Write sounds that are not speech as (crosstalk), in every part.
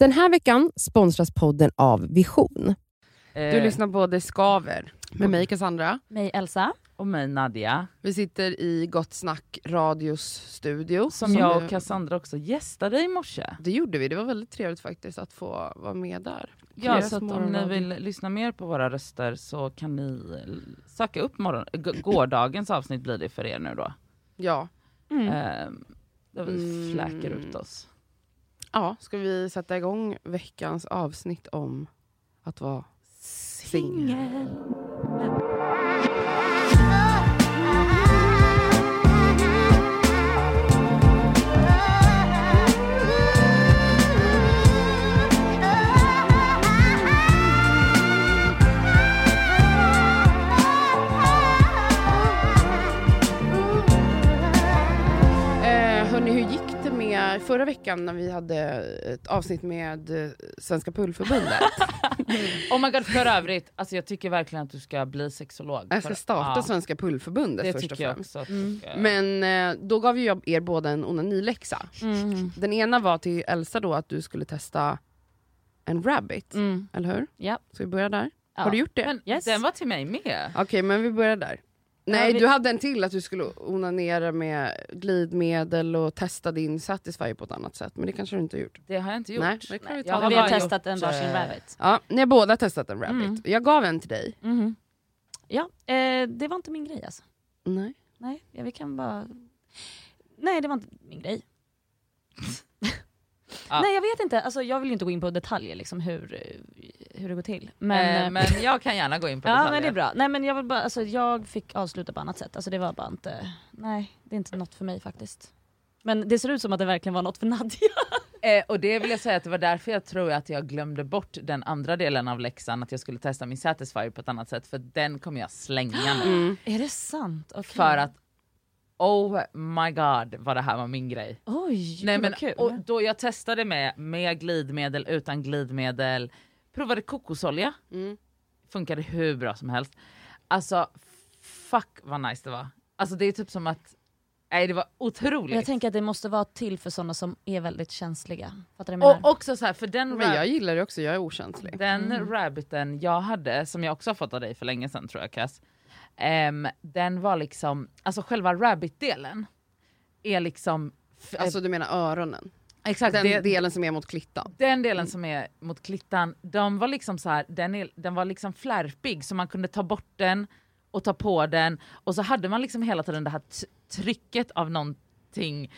Den här veckan sponsras podden av Vision. Du Eh, lyssnar på Det skaver med mig Cassandra. Mig Elsa. och mig Nadia. Vi sitter i Gott Snack radios studio. Som jag du- och Cassandra också gästade i morse. Det gjorde vi, det var väldigt trevligt faktiskt att få vara med där. Ja, Deras så att om ni vill lyssna mer på våra röster så kan ni söka upp morgon, gårdagens avsnitt blir det för er nu då. Ja. Mm. Eh, där vi Mm. fläker ut oss. Ja, ska vi sätta igång veckans avsnitt om att vara singel? Förra veckan när vi hade ett avsnitt med eh, Svenska Pullförbundet? (laughs) Oh my god, för övrigt, alltså jag tycker verkligen att du ska bli sexolog. Jag ska starta ja, Svenska Pullförbundet Det först och främst. Mm. Men eh, då gav jag er båda en onaniläxa. Mm. Den ena var till Elsa då att du skulle testa en rabbit, Mm. eller hur? Ja. Ska vi börja där? Ja. Har du gjort det? Men Yes. den var till mig med. Okej, men vi börjar där. Nej, du hade en till att du skulle onanera med glidmedel och testa din Satisfyer på ett annat sätt, men det kanske du inte har gjort. Det har jag inte gjort. Nej, det kan vi ta. Jag Men vi har bara testat en varsin eh, rabbit. Ja, ni har båda testat en rabbit. Mm. Jag gav en till dig. Mhm. Ja, eh, det var inte min grej alltså. Nej. Nej, ja, vi kan bara... Nej, det var inte min grej. Ja. (laughs) Nej jag vet inte, alltså, jag vill inte gå in på detaljer liksom, hur, eh, hur det går till. Men, Men, eh, men jag (laughs) kan gärna gå in på ja detaljer. men det är bra. Nej men jag vill bara, alltså, jag fick avsluta på annat sätt. Alltså, det var bara inte, nej det är inte något för mig faktiskt. Men det ser ut som att det verkligen var något för Nadja. (laughs) Eh, och det vill jag säga att det var därför jag tror att jag glömde bort den andra delen av läxan, att jag skulle testa min Satisfyer på ett annat sätt, för den kommer jag slänga nu. Mm. Är det sant? Okej. För att, oh my god vad det här var min grej. Oj, Nej, men, kul. och då jag testade med, med glidmedel, utan glidmedel, provade kokosolja, Mm. funkade hur bra som helst. Alltså fuck vad nice det var. Alltså det är typ som att, nej det var otroligt. jag tänker att det måste vara till för sådana som är väldigt känsliga. Fattar du vad jag menar? och också så här, för den Men jag gillar det också, jag är okänslig. Den Mm. rabbiten jag hade, som jag också har fått av dig för länge sedan tror jag Cass, ehm, den var liksom, alltså själva rabbit-delen är liksom, Alltså du menar öronen? Exakt, Den det, delen som är mot klittan? den delen som är mot klittan, de var liksom så här, den, är, den var liksom flärpig så man kunde ta bort den och ta på den och så hade man liksom hela tiden det här trycket av någonting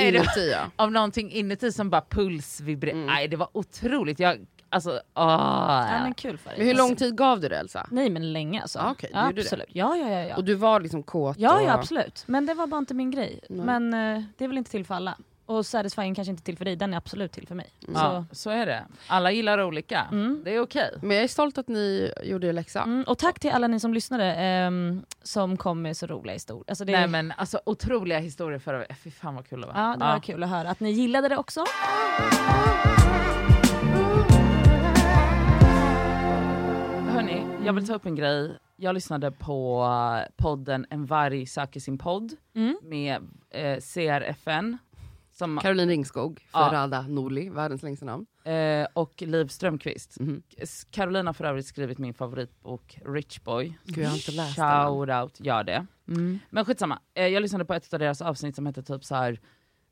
Inuti ja. (laughs) av någonting inuti som bara pulsvibrerar. Mm. Nej det var otroligt. Jag, alltså, åh, Ja, men kul för dig. Men hur lång tid gav du det Elsa? Nej men länge alltså. Ah, du ja, absolut. Ja, ja, ja, ja. Och du var liksom kåt? Ja, och... ja absolut. Men det var bara inte min grej. Nej. Men eh, det är väl inte till för alla. Och Satisfying kanske inte är till för dig, den är absolut till för mig. Ja, så är det. Alla gillar olika. Mm. Det är okej. Men jag är stolt att ni gjorde er läxa. Mm, och tack till alla ni som lyssnade ehm, som kom med så roliga historier. Alltså det, Nej men alltså otroliga historier förra veckan. Fy fan vad kul det var. ja, det var kul att höra att ni gillade det också. Hörni, jag vill ta upp en grej. Jag lyssnade på podden En varg söker sin podd Mm. med eh, CRFN som, Caroline Ringskog, Ja. Ferrada Norli, världens längsta namn. eh, och Liv Strömquist. Mhm. Caroline har för övrigt skrivit min favoritbok Rich Boy. Gud, jag har inte läst den. Shout out, gör det. Men skitsamma, eh, jag lyssnade på ett av deras avsnitt som hette typ så här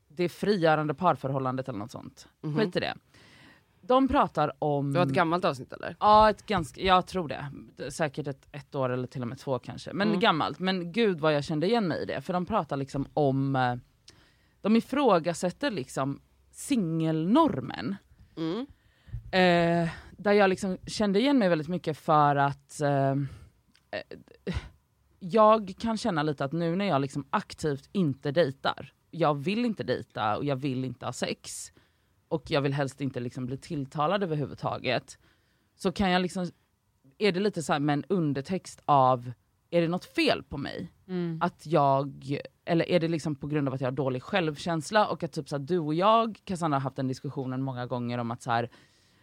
det frigörande parförhållandet eller något sånt. Mhm. Skit i det. De pratar om... Det var ett gammalt avsnitt eller? Ja, ett ganska, jag tror det. Säkert ett, ett år eller till och med två kanske. Men Mm. gammalt. Men gud vad jag kände igen mig i det. För de pratar liksom om, eh, de ifrågasätter liksom singelnormen. Mm. Eh, där jag liksom kände igen mig väldigt mycket för att eh, eh, jag kan känna lite att nu när jag liksom aktivt inte dejtar, jag vill inte dejta och jag vill inte ha sex och jag vill helst inte liksom bli tilltalad överhuvudtaget. Så kan jag liksom, är det lite så med en undertext av, är det något fel på mig? Att jag, eller är det liksom på grund av att jag har dålig självkänsla och att typ så här, du och jag, Cassandra har haft den diskussionen många gånger om att så här,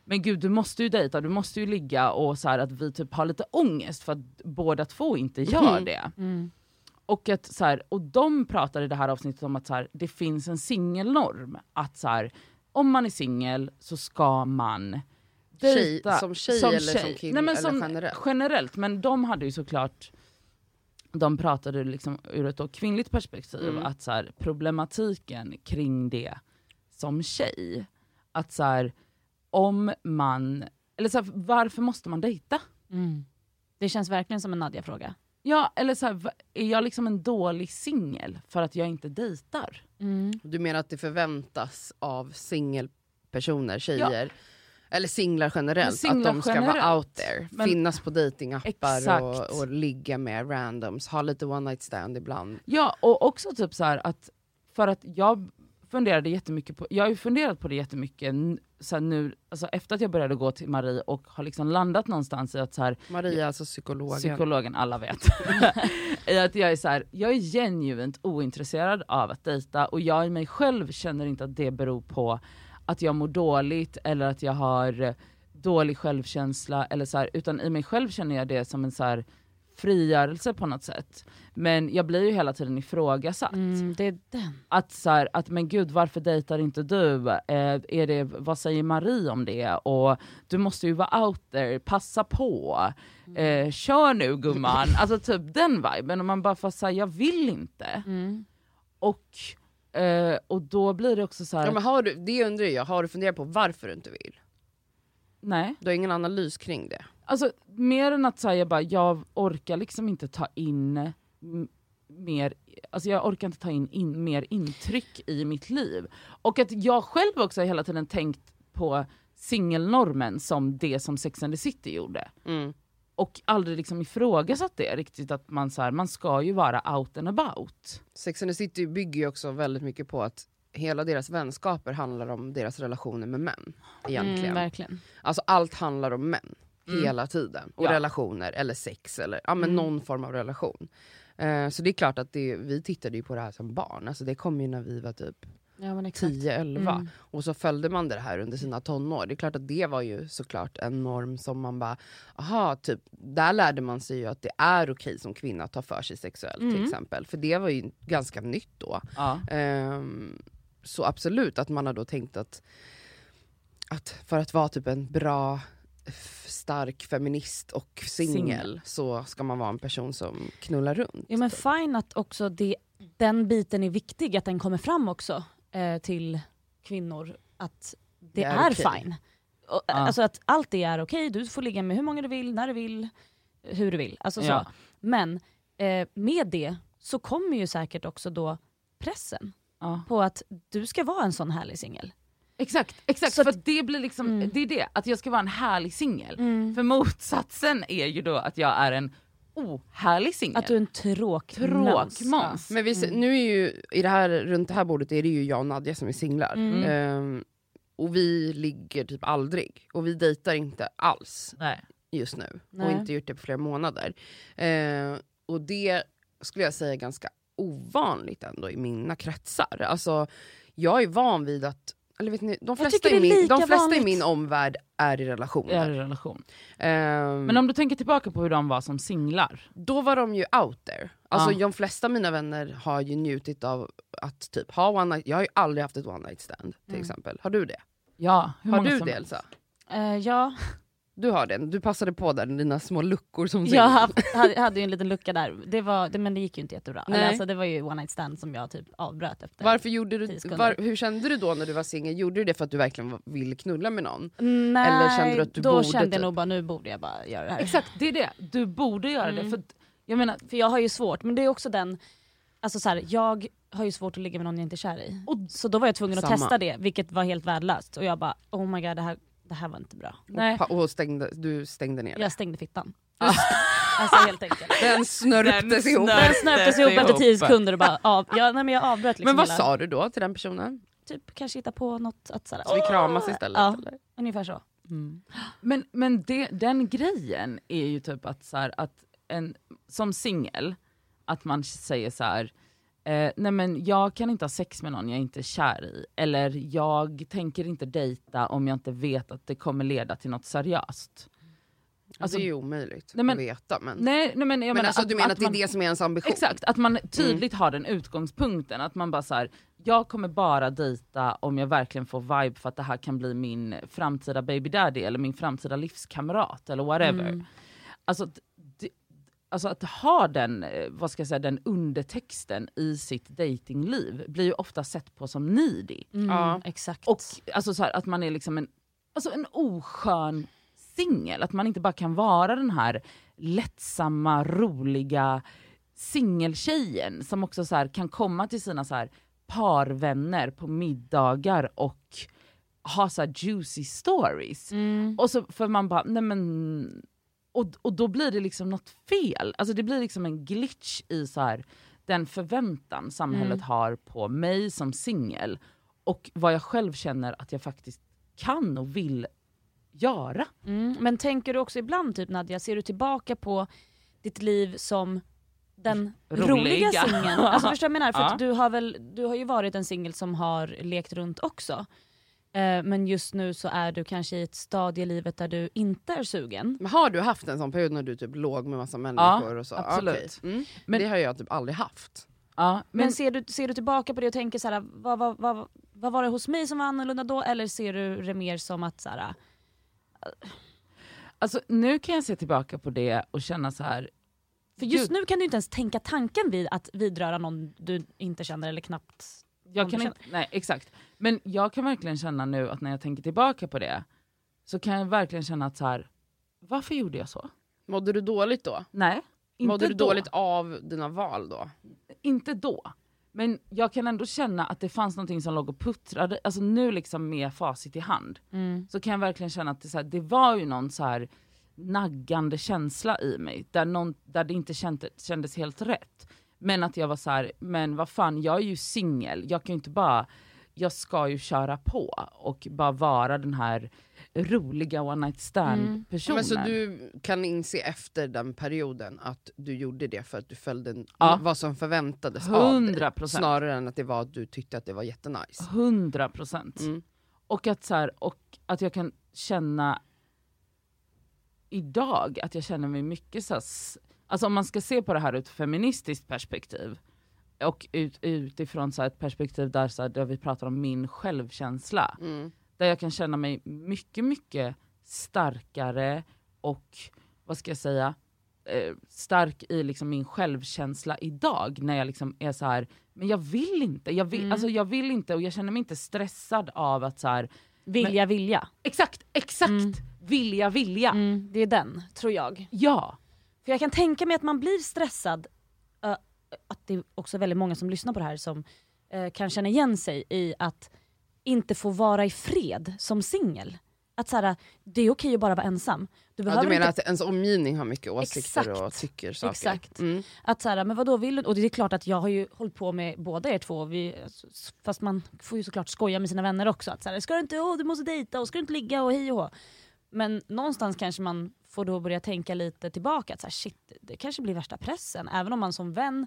men gud du måste ju dejta, du måste ju ligga och så här, att vi typ har lite ångest för att båda två inte gör Mm. det. Mm. Och, att, så här, och de pratar i det här avsnittet om att så här, det finns en singelnorm. Att så här, om man är singel så ska man Tjej- dejta som tjej eller som kille, Nej, men som, generellt? generellt? Men de hade ju såklart, de pratade liksom ur ett då kvinnligt perspektiv, Mm. att så här, problematiken kring det som tjej, att så här, om man, eller så här, varför måste man dejta? Mm. Det känns verkligen som en Nadja-fråga. Ja, eller så här, är jag liksom en dålig singel för att jag inte dejtar? Du menar att det förväntas av singelpersoner, tjejer, eller singlar generellt, singlar att de ska vara generellt. out there, Men- finnas på datingappar och, och ligga med randoms, ha lite one night stand ibland. Ja, och också typ så här att, för att jag funderade jättemycket på, jag har ju funderat på det jättemycket så nu, alltså efter att jag började gå till Marie och har liksom landat någonstans i att så här, Maria är alltså psykologen. psykologen, alla vet. (laughs) I att jag är så här, jag är genuint ointresserad av att dejta och jag i mig själv känner inte att det beror på att jag mår dåligt eller att jag har dålig självkänsla eller så här, utan i mig själv känner jag det som en så här frigörelse på något sätt. Men jag blir ju hela tiden ifrågasatt. Mm, det är den. Att så här, att men gud varför dejtar inte du? Eh, är det, vad säger Marie om det? Och du måste ju vara out there, passa på. Eh, kör nu gumman. alltså typ den viben. Och man bara får säga jag vill inte. Mm. Och, eh, och då blir det också så här, Ja, men har du, det undrar jag, har du funderat på varför du inte vill? nej. Du har ingen analys kring det? Alltså mer än att säga bara jag orkar liksom inte ta in mer, alltså jag orkar inte ta in, in mer intryck i mitt liv. Och att jag själv också hela tiden tänkt på singelnormen som det som Sex and the City gjorde. Mm. Och aldrig liksom ifrågasatt det riktigt att man, så här, man ska ju vara out and about. Sex and the City bygger ju också väldigt mycket på att hela deras vänskaper handlar om deras relationer med män. Egentligen. Mm, verkligen. Alltså allt handlar om män. Mm. Hela tiden. Och Ja. relationer, eller sex, eller ja, men Mm. någon form av relation. Eh, så det är klart att det, vi tittade ju på det här som barn. Alltså det kom ju när vi var typ Ja, men exakt. 10-11. Mm. Och så följde man det här under sina tonår. Det är klart att det var ju såklart en norm som man bara, aha, typ, där lärde man sig ju att det är okej som kvinna att ta för sig sexuellt till Mm. exempel. För det var ju ganska nytt då. Ja. Ehm, så absolut att man har då tänkt att, att för att vara typ en bra, stark feminist och singel Singel. så ska man vara en person som knullar runt. Ja men fine att också det, den biten är viktig, att den kommer fram också eh, till kvinnor. Att det, Det är är, okej. fine. Och, Ja. Alltså att allt det är okej, du får ligga med hur många du vill, när du vill, hur du vill. Alltså så. Ja. Men eh, med det så kommer ju säkert också då pressen Ja. på att du ska vara en sån härlig singel. Exakt, exakt. Så för det blir liksom, Mm. det är det, att jag ska vara en härlig singel. För motsatsen är ju då att jag är en ohärlig singel. Att du är en tråkmåns. Tråkmåns. Men vi, ser- nu är ju, i det här, runt det här bordet är det ju jag och Nadja som är singlar. Mm. Ehm, och vi ligger typ aldrig. Och vi dejtar inte alls Nej. just nu. Nej. Och inte gjort det på flera månader. Ehm, och det skulle jag säga är ganska ovanligt ändå i mina kretsar. Alltså, jag är van vid att eller vet ni, de flesta, i min, de flesta i min omvärld är i Jag är relationer. i relation. Ehm, Men om du tänker tillbaka på hur de var som singlar. då var de ju out there. Alltså Ja. de flesta av mina vänner har ju njutit av att typ ha one night, jag har ju aldrig haft ett one night stand till Mm. exempel. Har du det? Ja, hur har du det Elsa? Eh, ja, Du har den, du passade på där, dina små luckor som jag (laughs) hade, hade, ju en liten lucka där, det var, det, men det gick ju inte jättebra. Nej. Alltså, det var ju one night stand som jag typ avbröt efter. Varför gjorde du, var, hur kände du då när du var singel? Gjorde du det för att du verkligen ville knulla med någon? Nej, Eller kände du att du då borde, kände jag typ? nog bara nu borde jag bara göra det här. Exakt, det är det. Du borde göra Mm. det. För att, jag menar, För jag har ju svårt, men det är också den, alltså så här, jag har ju svårt att ligga med någon jag inte är kär i. Och- så då var jag tvungen att Samma. testa det, vilket var helt värdelöst. Och jag bara oh my god det här, det här var inte bra. nej. Pa- Och stängde, du stängde ner det? Jag stängde fittan. (laughs) (laughs) alltså helt enkelt. Den snörptes Den ihop. Den snöptes ihop efter 10 ihop. sekunder och bara av, ja, nej, men jag avbröt liksom Men vad hela- sa du då till den personen? Typ kanske hitta på något att såhär, Så vi kramas istället? Ja. Eller? ungefär så. Men, men det, den grejen är ju typ att, så här, att en, som singel, att man säger så här. Eh, nej men jag kan inte ha sex med någon jag inte är kär i. Eller jag tänker inte dejta om jag inte vet att det kommer leda till något seriöst. Alltså- det är ju omöjligt Nej, men- att veta. Men, Nej, nej men jag men menar alltså, att, du menar att, det är man, det som är ens ambition? Exakt, att man tydligt har den utgångspunkten. Att man bara så här, jag kommer bara dejta om jag verkligen får vibe för att det här kan bli min framtida baby daddy eller min framtida livskamrat eller whatever. Mm. Alltså, att alltså att ha den, eh, vad ska jag säga, den undertexten i sitt datingliv blir ju ofta sett på som needy. Mm, Ja. Exakt. Och alltså så här, att man är liksom en, alltså en oskön singel. Att man inte bara kan vara den här lättsamma, roliga singeltjejen som också så här, kan komma till sina så här, parvänner på middagar och ha så här juicy stories. Mm. Och så för man bara, nej men... Och, och då blir det liksom något fel. Alltså det blir liksom en glitch i så här, den förväntan samhället Mm. har på mig som singel. Och vad jag själv känner att jag faktiskt kan och vill göra. Mm. Men tänker du också ibland, typ Nadja, ser du tillbaka på ditt liv som den Roliga. roliga singeln? (laughs) Alltså förstår jag menar? För Ja. du, har väl, du har ju varit en singel som har lekt runt också. Eh, men just nu så är du kanske i ett stadie i livet där du inte är sugen. Men har du haft en sån period när du typ låg med massa människor? och så? absolut. Okej. Mm. Men- det har jag typ aldrig haft. Ja, Men, men, ser, du, ser du tillbaka på det och tänker så här, vad, vad, vad, vad var det hos mig som var annorlunda då? Eller ser du det mer som att så här, alltså, nu kan jag se tillbaka på det och känna så här. för just Gud. nu kan du inte ens tänka tanken vid att vidröra någon du inte känner eller knappt Jag kan inte, nej exakt. Men jag kan verkligen känna nu att när jag tänker tillbaka på det så kan jag verkligen känna att så här, varför gjorde jag så? Mådde du dåligt då? Nej, inte Mådde du då. dåligt av dina val då? Inte då. Men jag kan ändå känna att det fanns någonting som låg och puttrade, alltså nu liksom med facit i hand, Mm. så kan jag verkligen känna att det, så här, det var ju någon så här naggande känsla i mig, där, någon, där det inte kände, kändes helt rätt. Men att jag var så här, men vad fan, jag är ju singel, jag kan ju inte bara, jag ska ju köra på och bara vara den här roliga one night stand Mm. Personen. Men så du kan inse efter den perioden att du gjorde det för att du följde Ja. vad som förväntades av dig? 100 procent. Snarare än att det var att du tyckte att det var jättenice. 100 procent. Mm. Och att, så här, och att jag kan känna idag att jag känner mig mycket så här, s- alltså om man ska se på det här ur ett feministiskt perspektiv och ut, utifrån så ett perspektiv där, så här, där vi pratar om min självkänsla. Mm. Där jag kan känna mig mycket, mycket starkare och vad ska jag säga, eh, stark i liksom min självkänsla idag när jag liksom är så här, men jag vill inte, jag vill, Mm. alltså jag vill inte och jag känner mig inte stressad av att så här, Vilja, vilja. exakt, exakt, Mm. vilja, vilja. Mm, det är den, tror jag. Ja. För jag kan tänka mig att man blir stressad, ö, att det är också väldigt många som lyssnar på det här som eh, kan känna igen sig i att inte få vara i fred som singel. Att så här, det är okej att bara vara ensam. Du Ja, du menar inte, att ens omgivning har mycket åsikter Exakt. och tycker saker? Exakt. Mm. att så här, men vadå vill du? Och det är klart att jag har ju hållit på med båda er två, vi, fast man får ju såklart skoja med sina vänner också. Att så här, ska du inte, åh, du måste dejta och ska du inte ligga och hej och hå. Men någonstans kanske man får då börja tänka lite tillbaka, att så här, shit, det kanske blir värsta pressen. Även om man som vän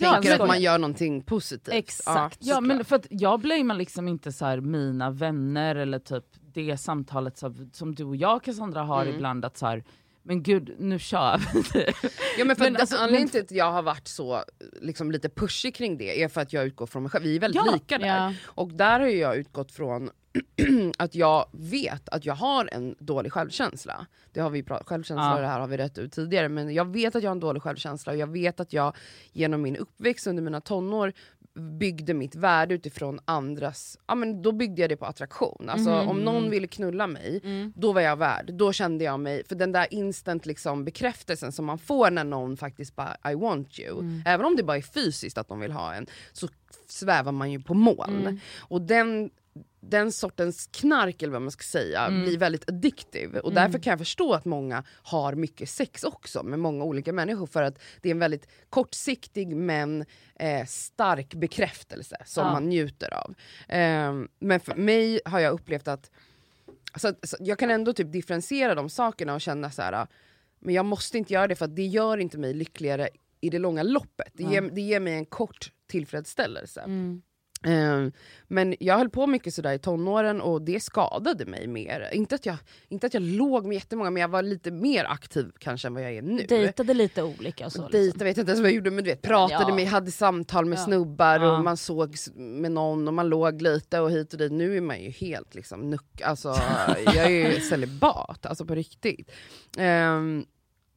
Ja, Tänker men- att man gör någonting positivt. Exakt. Ja men såklart. för att jag blamear liksom inte så mina vänner eller typ det samtalet som, som du och jag Cassandra har Mm. ibland att så här, men gud nu kör vi. Ja, men för (laughs) Men att alltså, anledningen men- till att jag har varit så liksom, lite pushig kring det är för att jag utgår från mig själv. Vi är väldigt Ja, lika där. Ja. Och där har jag utgått från (clears throat) att jag vet att jag har en dålig självkänsla. Det har vi pratat självkänsla Ja. det här har vi rätt ut tidigare. Men jag vet att jag har en dålig självkänsla och jag vet att jag genom min uppväxt under mina tonår byggde mitt värde utifrån andras, ja men då byggde jag det på attraktion. Alltså Mhm. om någon ville knulla mig, Mm. då var jag värd. Då kände jag mig, för den där instant liksom bekräftelsen som man får när någon faktiskt bara I want you, Mm. även om det bara är fysiskt att de vill ha en, så svävar man ju på moln. Mm. Och den, den sortens knark eller vad man ska säga Mm. blir väldigt addictive. Och Mm. därför kan jag förstå att många har mycket sex också med många olika människor för att det är en väldigt kortsiktig men eh, stark bekräftelse som Ja. man njuter av. Ehm, men för mig har jag upplevt att så, så, jag kan ändå typ differentiera de sakerna och känna så här. men jag måste inte göra det för att det gör inte mig lyckligare i det långa loppet. Det, ger, det ger mig en kort tillfredsställelse. Mm. Eh, men jag höll på mycket sådär i tonåren och det skadade mig mer. Inte att, jag, inte att jag låg med jättemånga men jag var lite mer aktiv kanske än vad jag är nu. Dejtade lite olika och så. liksom. Dejta vet jag inte ens vad jag gjorde men du vet pratade Ja. med, hade samtal med Ja. snubbar Ja. och man sågs med någon och man låg lite och hit och dit. Nu är man ju helt liksom nuck, alltså (laughs) jag är ju celibat, alltså på riktigt. Ehm,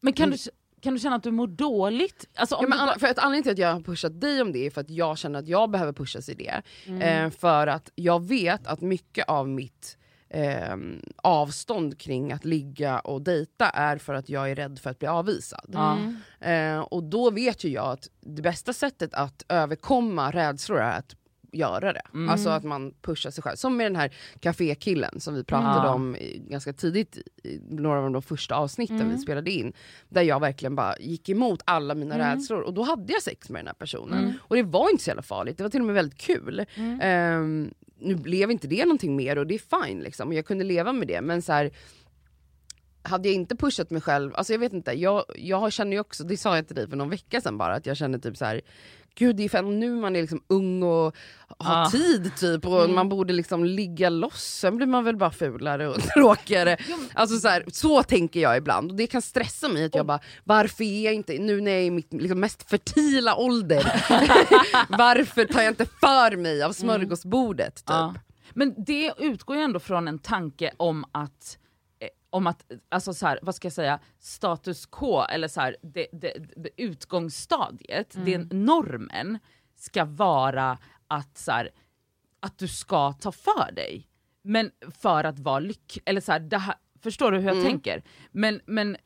Men kan du, kan du känna att du mår dåligt? Alltså, om Ja, men du bara- för att anledningen till att jag har pushat dig om det är för att jag känner att jag behöver pushas i det. Mm. Eh, för att jag vet att mycket av mitt eh, avstånd kring att ligga och dejta är för att jag är rädd för att bli avvisad. Ja. Eh, och då vet ju jag att det bästa sättet att överkomma rädslor är att göra det. Mm. Alltså att man pushar sig själv. Som med den här kafékillen som vi pratade Ja. om i, ganska tidigt i några av de första avsnitten Mm. vi spelade in. Där jag verkligen bara gick emot alla mina Mm. rädslor och då hade jag sex med den här personen. Mm. Och det var inte så jävla farligt, det var till och med väldigt kul. Mm. Ehm, nu blev inte det någonting mer och det är fine liksom, och jag kunde leva med det men så här, hade jag inte pushat mig själv, alltså jag vet inte, jag, jag känner ju också, det sa jag till dig för någon vecka sedan bara, att jag känner typ så här. Gud det är fan nu man är liksom ung och har Ah. tid typ och Mm. man borde liksom ligga loss, sen blir man väl bara fulare och (laughs) tråkigare. Alltså så, här, så tänker jag ibland och det kan stressa mig att jag bara, varför är jag inte, nu när jag är i mitt liksom, mest fertila ålder, (laughs) varför tar jag inte för mig av smörgåsbordet? Typ? Ja. Men det utgår ju ändå från en tanke om att om att, alltså så här, vad ska jag säga, status quo eller så här, det, det, det, utgångsstadiet, Mm. det normen ska vara att så här, att du ska ta för dig. Men för att vara lycklig, eller så här, förstår du hur jag Mm. tänker? Men, men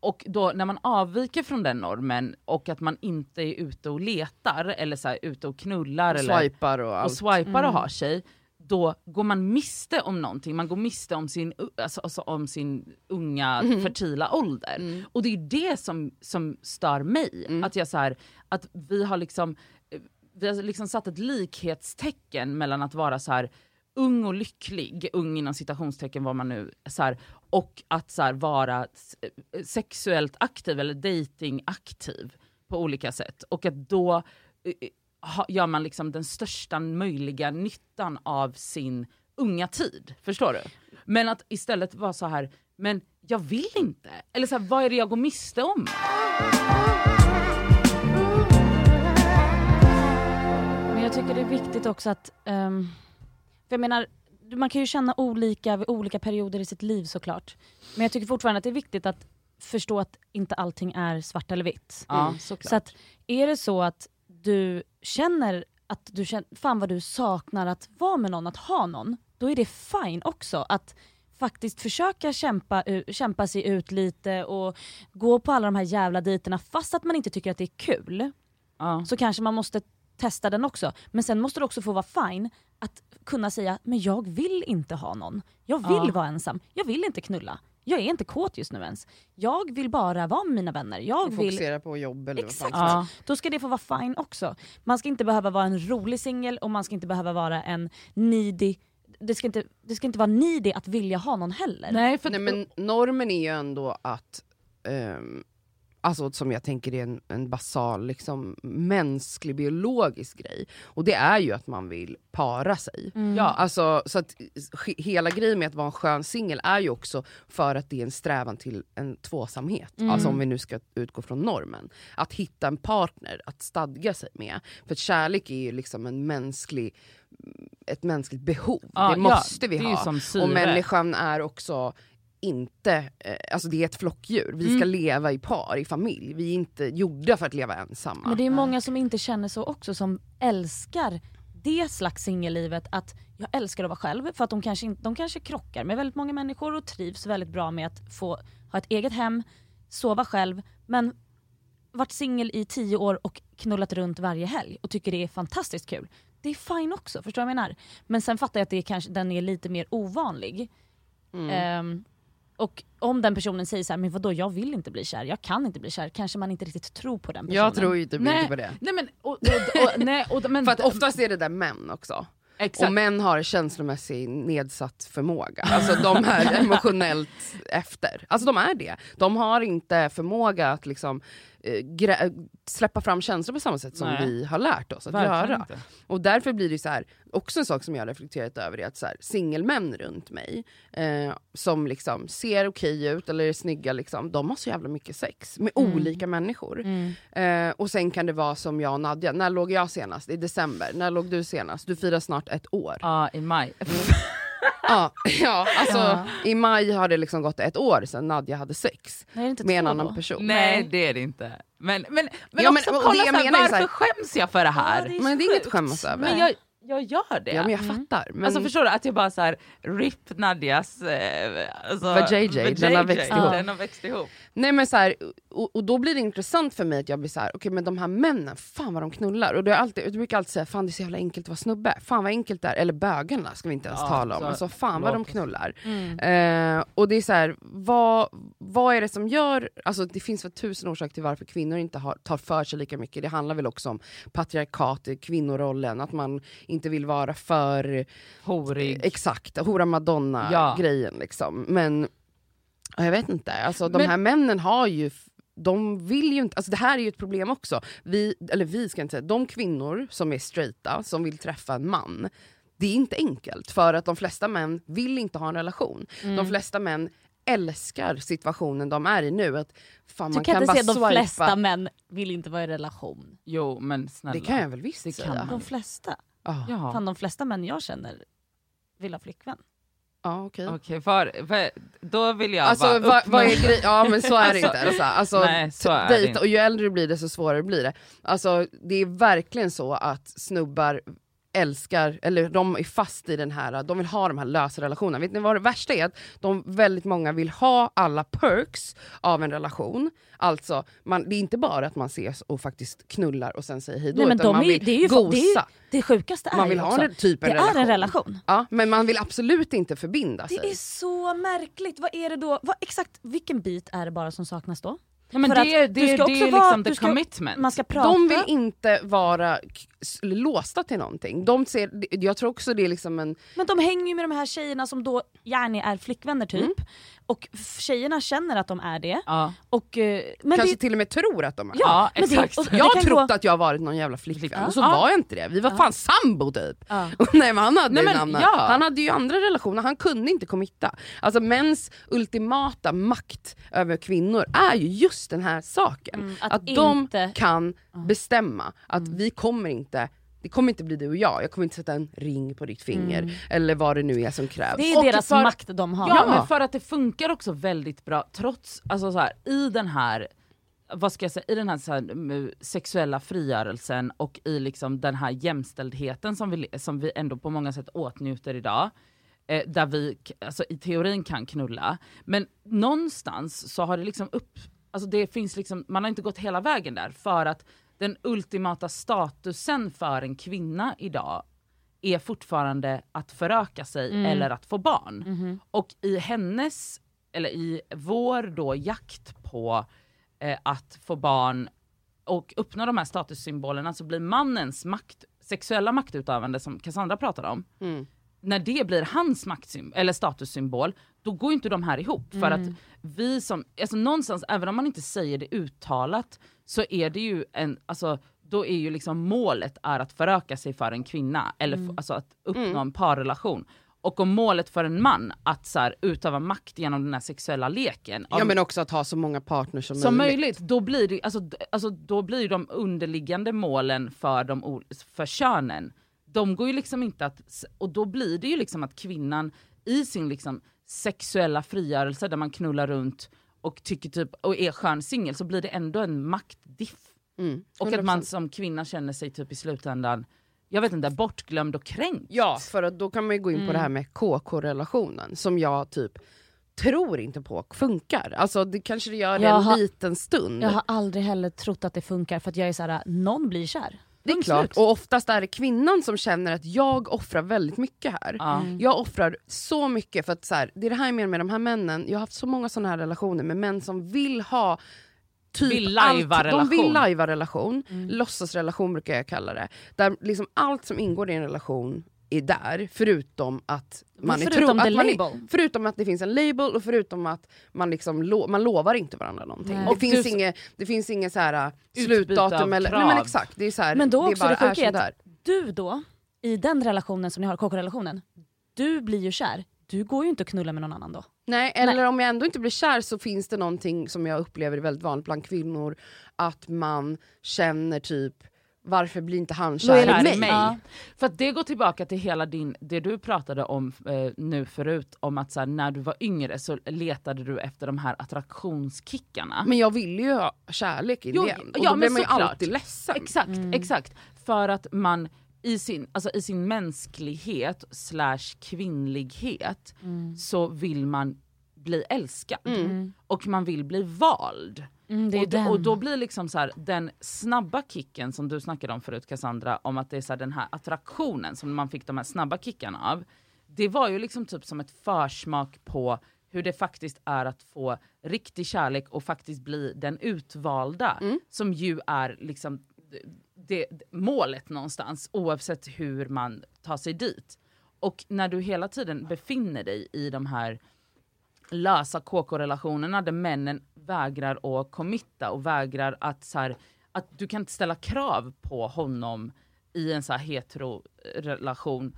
och då när man avviker från den normen och att man inte är ute och letar eller så här, ute och knullar eller Swipar och och allt. swipar och Mm. har sig, då går man miste om någonting, man går miste om sin, alltså, alltså om sin unga fertila ålder. Mm. Och det är det som, som stör mig, Mm. att jag så här, att vi har liksom eh, vi har liksom satt ett likhetstecken mellan att vara så här ung och lycklig, ung inom citationstecken vad man nu, så här, och att så här, vara eh, sexuellt aktiv eller datingaktiv på olika sätt. Och att då eh, ha, gör man liksom den största möjliga nyttan av sin unga tid. Förstår du? Men att istället vara så här, men jag vill inte. Eller så här, vad är det jag går miste om? Men jag tycker det är viktigt också att, ehm, för jag menar, man kan ju känna olika vid olika perioder i sitt liv såklart. Men jag tycker fortfarande att det är viktigt att förstå att inte allting är svart eller vitt. Ja, Mm. Så att är det så att du känner att du känner, fan vad du saknar att vara med någon, att ha någon, då är det fine också att faktiskt försöka kämpa, kämpa sig ut lite och gå på alla de här jävla dejterna fast att man inte tycker att det är kul ja. så kanske man måste testa den också. Men sen måste det också få vara fine att kunna säga, men jag vill inte ha någon. Jag vill Ja. vara ensam. Jag vill inte knulla. Jag är inte kåt just nu ens. Jag vill bara vara med mina vänner. Jag vill... Fokusera på jobb eller vad Exakt. fan som Ja. Då ska det få vara fine också. Man ska inte behöva vara en rolig singel och man ska inte behöva vara en needy det ska, inte, det ska inte vara needy att vilja ha någon heller. Nej, för Nej men normen är ju ändå att, ehm, alltså som jag tänker är en, en basal liksom, mänsklig biologisk grej. Och det är ju att man vill para sig. Mm. ja, Alltså, så att he- hela grejen med att vara en skön singel är ju också för att det är en strävan till en tvåsamhet. Mm. Alltså om vi nu ska utgå från normen. Att hitta en partner att stadga sig med. För kärlek är ju liksom en mänsklig, ett mänskligt behov. ja, det måste vi är ju ha. Och människan är också inte, eh, alltså det är ett flockdjur. Vi ska Mm. leva i par, i familj. Vi är inte gjorda för att leva ensamma. Men det är många som inte känner så också, som älskar det slags singellivet att jag älskar att vara själv för att de kanske, de kanske krockar med väldigt många människor och trivs väldigt bra med att få ha ett eget hem, sova själv men varit singel i tio år och knullat runt varje helg och tycker det är fantastiskt kul. Det är fine också, förstår du vad jag menar? Men sen fattar jag att det är kanske, den är lite mer ovanlig. Mm. Ehm, och om den personen säger så här, men vadå jag vill inte bli kär, jag kan inte bli kär, kanske man inte riktigt tror på den personen. jag tror ju typ Nej. inte på det. Nej men, och, och, och, nej, och, men För att oftast är det där män också. exakt. Och män har känslomässig nedsatt förmåga. Alltså de är emotionellt efter. Alltså de är det. De har inte förmåga att liksom släppa fram känslor på samma sätt som Nej. vi har lärt oss att Verkligen göra. inte. Och därför blir det så här, också en sak som jag har reflekterat över är att så här, singelmän runt mig eh, som liksom ser okej ut eller är snygga, liksom, de har så jävla mycket sex med Mm. olika människor. Mm. Eh, och sen kan det vara som jag och Nadja, när låg jag senast? I december. När låg du senast? Du firar snart ett år. Ja, i maj. (laughs) Ja, (laughs) ja alltså Ja. i maj har det liksom gått ett år sedan Nadja hade sex Nej, med en annan då? person. Nej det är det inte. Men, men, men Ja, men- också och kolla det jag så här, varför här- skäms jag för det här? Ja, det är Men det är inget sjukt. skämmas över. Men jag, jag gör det. Ja men jag fattar. Men, Alltså förstår du att jag bara så här RIP Nadjas... Eh, alltså, Vajayjay, den har växt ihop. Den har växt ihop. Nej men så här, och, och då blir det intressant för mig att jag blir så här, okej men de här männen, fan vad de knullar. Och är alltid, jag brukar alltid säga, fan det är så jävla enkelt att vara snubbe. Fan vad enkelt det är. Eller bögarna ska vi inte ens Ja, tala om. så- Alltså fan vad de knullar. Mm. Eh, och det är så här, vad, vad är det som gör, alltså det finns väl tusen orsaker till varför kvinnor inte har, tar för sig lika mycket. Det handlar väl också om patriarkat, kvinnorollen, att man inte vill vara för Horig. Exakt, hora madonna Ja. grejen liksom. Men ja, jag vet inte, alltså, de Men- här männen har ju de vill ju inte, alltså det här är ju ett problem också. Vi, eller vi ska inte säga, de kvinnor som är straighta, som vill träffa en man, det är inte enkelt för att de flesta män vill inte ha en relation. Mm. De flesta män älskar situationen de är i nu. Att fan, Du man kan, kan inte bara säga att de swipa. flesta män vill inte vara i relation. Jo men snälla. Det kan jag väl visst Det kan säga. man. De flesta? Ja. Fan de flesta män jag känner vill ha flickvän. Ja okej. Okej, för, för, då vill jag Alltså bara vad, vad är grejen? Ja men så är det Alltså, inte. Alltså, alltså, nej, så är det dejta, inte. och ju äldre du blir desto svårare blir det. Alltså det är verkligen så att snubbar älskar, eller de är fast i den här, de vill ha de här lösa relationerna. Vet ni vad det värsta är? Att de väldigt många vill ha alla perks av en relation. Alltså, man, det är inte bara att man ses och faktiskt knullar och sen säger hejdå, utan de man är- vill det är ju- gosa. det är ju- Det sjukaste är man vill ju ha också, en typ en det relation. är en relation. Ja, men man vill absolut inte förbinda sig. Det är så märkligt. Vad är det då? Vad, exakt vilken bit är det bara som saknas då? Ja, men För det, att det, du det, ska det också är vara- liksom du the ska- commitment. Man ska prata. De vill inte vara låsta till någonting. De ser, jag tror också det är liksom en... Men de hänger ju med de här tjejerna som då gärna är flickvänner typ. Mm. Och tjejerna känner att de är det. ja. Och, eh, men kanske det, till och med tror att de är. Ja, det- exakt. och- Jag trott gå- att jag har varit någon jävla flickvän Ja. och så Ja. var jag inte det. Vi var fan sambo typ. Ja. (laughs) Och nej, men han, hade Nej, men, en annan, ja. han hade ju andra relationer, han kunde inte committa. Alltså mäns ultimata makt över kvinnor är ju just den här saken. Mm, att att de inte- kan bestämma att vi kommer inte det kommer inte bli du och jag, jag kommer inte sätta en ring på ditt finger eller vad det nu är som krävs. det är Och deras för- makt de har. Ja, Ja. men för att det funkar också väldigt bra trots, alltså så här, i den här vad ska jag säga, i den här, så här mm, sexuella frigörelsen och i liksom den här jämställdheten som vi, som vi ändå på många sätt åtnjuter idag, eh, där vi alltså, i teorin kan knulla, men någonstans så har det liksom upp, alltså det finns liksom, man har inte gått hela vägen där för att den ultimata statusen för en kvinna idag är fortfarande att föröka sig Mm. eller att få barn. Mhm. Och i hennes, eller i vår då jakt på eh, att få barn och uppnå de här statussymbolerna så blir mannens makt, sexuella maktutövande som Cassandra pratade om, Mm. När det blir hans maktsym- eller statussymbol, då går ju inte de här ihop. För att vi som, alltså någonstans, även om man inte säger det uttalat, så är det ju en, alltså då är ju liksom målet är att föröka sig för en kvinna, eller f- alltså att uppnå en parrelation. Och om målet för en man att så här, utöva makt genom den här sexuella leken, Ja men också att ha så många partners som, som möjligt, då blir det, alltså, alltså, då blir de underliggande målen för, de, för könen, de går ju liksom inte att, och då blir det ju liksom att kvinnan i sin liksom sexuella frigörelse där man knullar runt och tycker typ, och är skön singel så blir det ändå en maktdiff. Mm, Och att man 100%. som kvinna känner sig typ i slutändan, jag vet inte, bortglömd och kränkt. Ja, för att då kan man ju gå in på det här med KK-relationen som jag typ tror inte på funkar. Alltså det kanske det gör Jag en har- liten stund. Jag har aldrig heller trott att det funkar för att jag är såhär, någon blir kär. Det är klart, och oftast är det kvinnan som känner att jag offrar väldigt mycket här. Ja. Jag offrar så mycket för att så här, det är det här jag menar med de här männen, jag har haft så många sådana här relationer med män som vill ha Typ Vill lajva allt, De vill relation. lajva relation, låtsasrelation brukar jag kalla det. Där liksom allt som ingår i en relation är där, förutom att man är förutom tro, the att man är. Förutom att det finns en label och förutom att man, liksom lo, man lovar inte varandra någonting. Nej. Det, Och finns du- inget, det finns inget så här, Utbyte slutdatum eller... krav. Nej men exakt, det är så här, Men då det också bara det är sjuka är sådär. att du då, i den relationen som ni har, KK-relationen, du blir ju kär. Du går ju inte att knulla med någon annan då. Nej, eller om jag ändå inte blir kär så finns det någonting som jag upplever är väldigt vanligt bland kvinnor, att man känner typ varför blir inte han kär i mig? mig. Ja. För att det går tillbaka till hela din, det du pratade om eh, nu förut, om att så här, när du var yngre så letade du efter de här attraktionskickarna. Men jag vill ju ha kärlek i Jo, det. Och ja, då men blir man ju såklart. alltid ledsen. Exakt, Mm. exakt. För att man i sin, alltså i sin mänsklighet slash kvinnlighet så vill man bli älskad. Mm. Och man vill bli vald. Mm, Och då, och då blir liksom så här, den snabba kicken som du snackade om förut Cassandra, om att det är så här, den här attraktionen som man fick de här snabba kickarna av. Det var ju liksom typ som ett försmak på hur det faktiskt är att få riktig kärlek och faktiskt bli den utvalda. Mm. Som ju är liksom det, det, målet någonstans oavsett hur man tar sig dit. Och när du hela tiden befinner dig i de här lösa KK-relationerna där männen vägrar att committa och vägrar att så här, att du kan inte ställa krav på honom i en så här hetero-relation,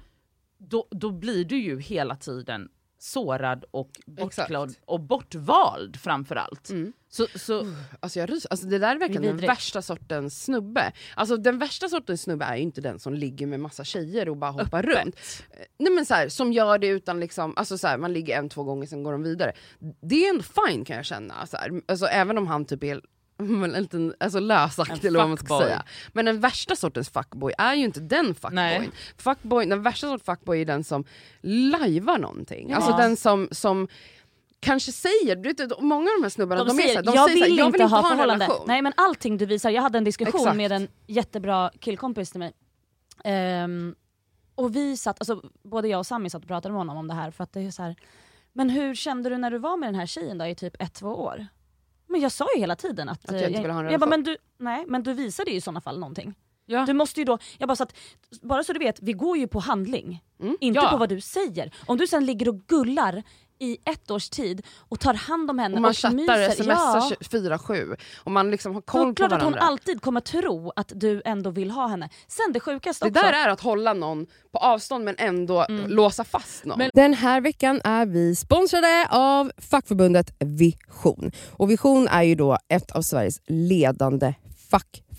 då, då blir du ju hela tiden sårad och bortglömd Exakt. och bortvald framförallt. Mm. Så, så, Alltså, jag ryser. alltså det där är verkligen den värsta sortens snubbe. Alltså den värsta sortens snubbe är ju inte den som ligger med massa tjejer och bara hoppar runt. Nej men så här, som gör det utan liksom, alltså så här, man ligger en, två gånger sen går de vidare. Det är ändå fine kan jag känna. Så här. Alltså, även om han typ är en liten alltså, lösaktig eller vad man ska säga. Men den värsta sortens fuckboy är ju inte den fuckboyn. fuckboy. Den värsta sortens fuckboy är den som lajvar någonting. Ja. Alltså den som, som kanske säger, du vet, många av de här snubbarna De, de, är säger, så här, de jag, säger vill jag inte vill inte ha ha en förhållande. relation. Nej men allting du visar, jag hade en diskussion Exakt. med en jättebra killkompis till mig. Ehm, och vi satt, alltså, både jag och Sami satt och pratade med honom om det här för att det är så här. Men hur kände du när du var med den här tjejen då i typ ett, två år? Men jag sa ju hela tiden att, Att jag inte eh, ville ha en jag bara, relation. men du, Nej men du visade ju i sådana fall någonting. ja. Du måste ju då, jag bara så att, bara så du vet, vi går ju på handling. Mm. Inte Ja. på vad du säger. Om du sen ligger och gullar i ett års tid och tar hand om henne Och man och chattar, myser. smsar ja. 4-7 och man liksom har koll på klart att hon varandra. alltid kommer tro att du ändå vill ha henne. Sen det sjukaste Det också. där är att hålla någon på avstånd men ändå låsa fast någon. Men- Den här veckan är vi sponsrade av fackförbundet Vision. Och Vision är ju då ett av Sveriges ledande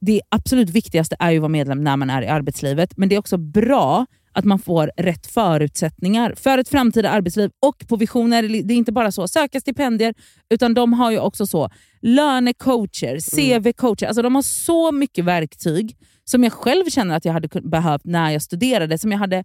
det absolut viktigaste är ju att vara medlem när man är i arbetslivet, men det är också bra att man får rätt förutsättningar för ett framtida arbetsliv. Och på Vision är det, är inte bara så söka stipendier, utan de har ju också så lönecoacher, CV-coacher. Alltså de har så mycket verktyg som jag själv känner att jag hade behövt när jag studerade, som jag hade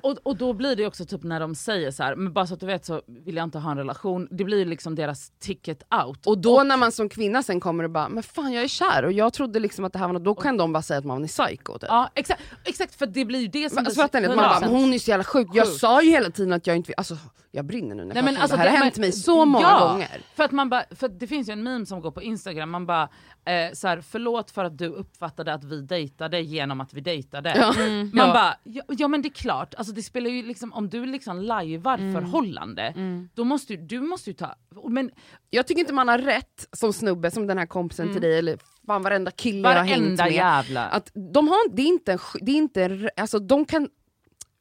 Och, och då blir det också typ när de säger så här, men bara så att du vet så vill jag inte ha en relation, det blir liksom deras ticket out. Och då när man som kvinna sen kommer och bara men fan jag är kär och jag trodde liksom att det här var något, då kan de bara säga att man är psycho. Typ. Ja exakt, exakt, för det blir ju det som Men, alltså, fattar ni? Att man 100%. bara, hon är så jävla sjuk. Jag Sjuk. sa ju hela tiden att jag inte vill, alltså jag brinner nu när Nej, jag men alltså, det här. Det har hänt men- mig så många ja, gånger. För, att man bara, för att det finns ju en meme som går på Instagram, man bara eh, så här, förlåt för att du uppfattade att vi dejtade genom att vi dejtade. Ja. Man Ja. bara, ja, ja men det är klart, alltså, det spelar ju liksom, om du liksom lajvar förhållande, då måste ju, du måste ju ta, men Jag tycker inte man har rätt som snubbe, som den här kompisen till dig, eller fan varenda kille jag har hängt varenda med. jävla... Att de har, det är inte, en det är inte en- alltså de kan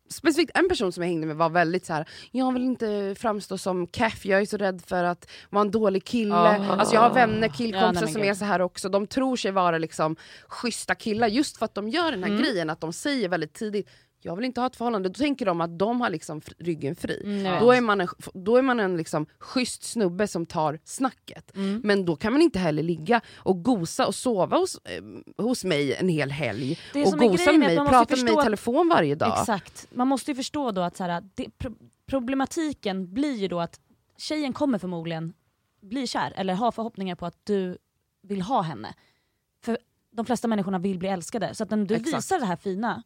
Specifikt en person som jag hängde med var väldigt så här. jag vill inte framstå som keff, jag är så rädd för att vara en dålig kille. Ah. Alltså jag har vänner, Ja, killkompisar men som är så här också, de tror sig vara liksom schyssta killar just för att de gör den här Mm. grejen, att de säger väldigt tidigt jag vill inte ha ett förhållande, då tänker de att de har liksom ryggen fri. Mm. Då är man en, då är man en liksom schysst snubbe som tar snacket. Mm. Men då kan man inte heller ligga och gosa och sova hos, eh, hos mig en hel helg och gosa med mig, prata med mig i telefon varje dag. Exakt. Man måste ju förstå då att så här, det, pro problematiken blir ju då att tjejen kommer förmodligen bli kär eller ha förhoppningar på att du vill ha henne. För de flesta människorna vill bli älskade. Så att när du Exakt. visar det här fina,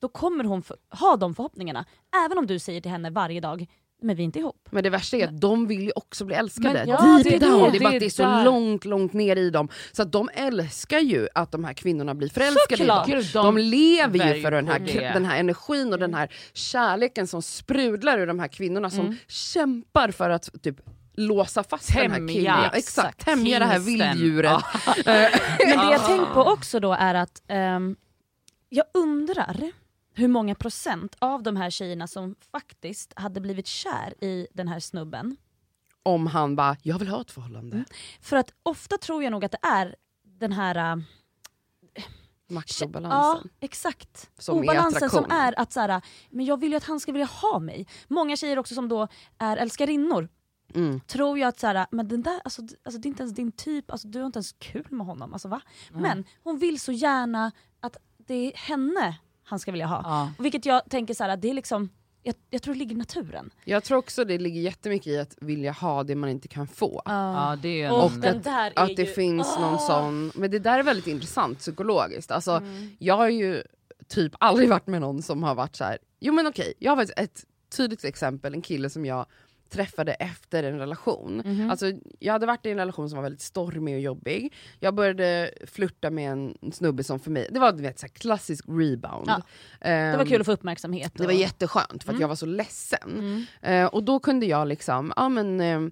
då kommer hon ha de förhoppningarna. Även om du säger till henne varje dag, men vi är inte ihop. Men det värsta är att de vill ju också bli älskade. Men- ja, Deep det är down. det. Det är bara att Det det är så där. långt, långt ner i dem. Så att de älskar ju att de här kvinnorna blir förälskade i Såklart. dem. Gud, De lever ju för den här, det. den här energin och den här kärleken som sprudlar ur de här kvinnorna som Mm. kämpar för att typ låsa fast den här Tämja. killen. Ja, Exakt, tämja det här vilddjuret. (laughs) Men det jag tänkt på också då är att ehm, jag undrar hur många procent av de här tjejerna som faktiskt hade blivit kär i den här snubben. Om han bara, jag vill ha ett förhållande. För att ofta tror jag nog att det är den här äh, Maktobalansen. Ja, exakt. Som är Obalansen som attraktion. är att så här, men jag vill ju att han ska vilja ha mig. Många tjejer också som då är älskarinnor Mm. tror ju att så här, men den där, alltså, alltså, det är inte ens din typ, alltså, du har inte ens kul med honom. Alltså, va? Men hon vill så gärna att det är henne han ska vilja ha. Ja. Och Vilket jag tänker så här, det är liksom, jag, jag tror det ligger i naturen. Jag tror också det ligger jättemycket i att vilja ha det man inte kan få. Ja, det är en... Och den att- där är Att det ju, finns någon Ah! sån, men det där är väldigt intressant psykologiskt. Alltså, Mm. Jag har ju typ aldrig varit med någon som har varit så här. jo men okej, jag har ett, ett tydligt exempel, en kille som jag träffade efter en relation. Mhm. Alltså, jag hade varit i en relation som var väldigt stormig och jobbig. Jag började flirta med en snubbe som för mig, det var vet, så här, klassisk rebound. Ja. Det var Ehm, kul att få uppmärksamhet. det var och- jätteskönt för att Mm. jag var så ledsen. Mm. Eh, och då kunde jag liksom, ja men ah,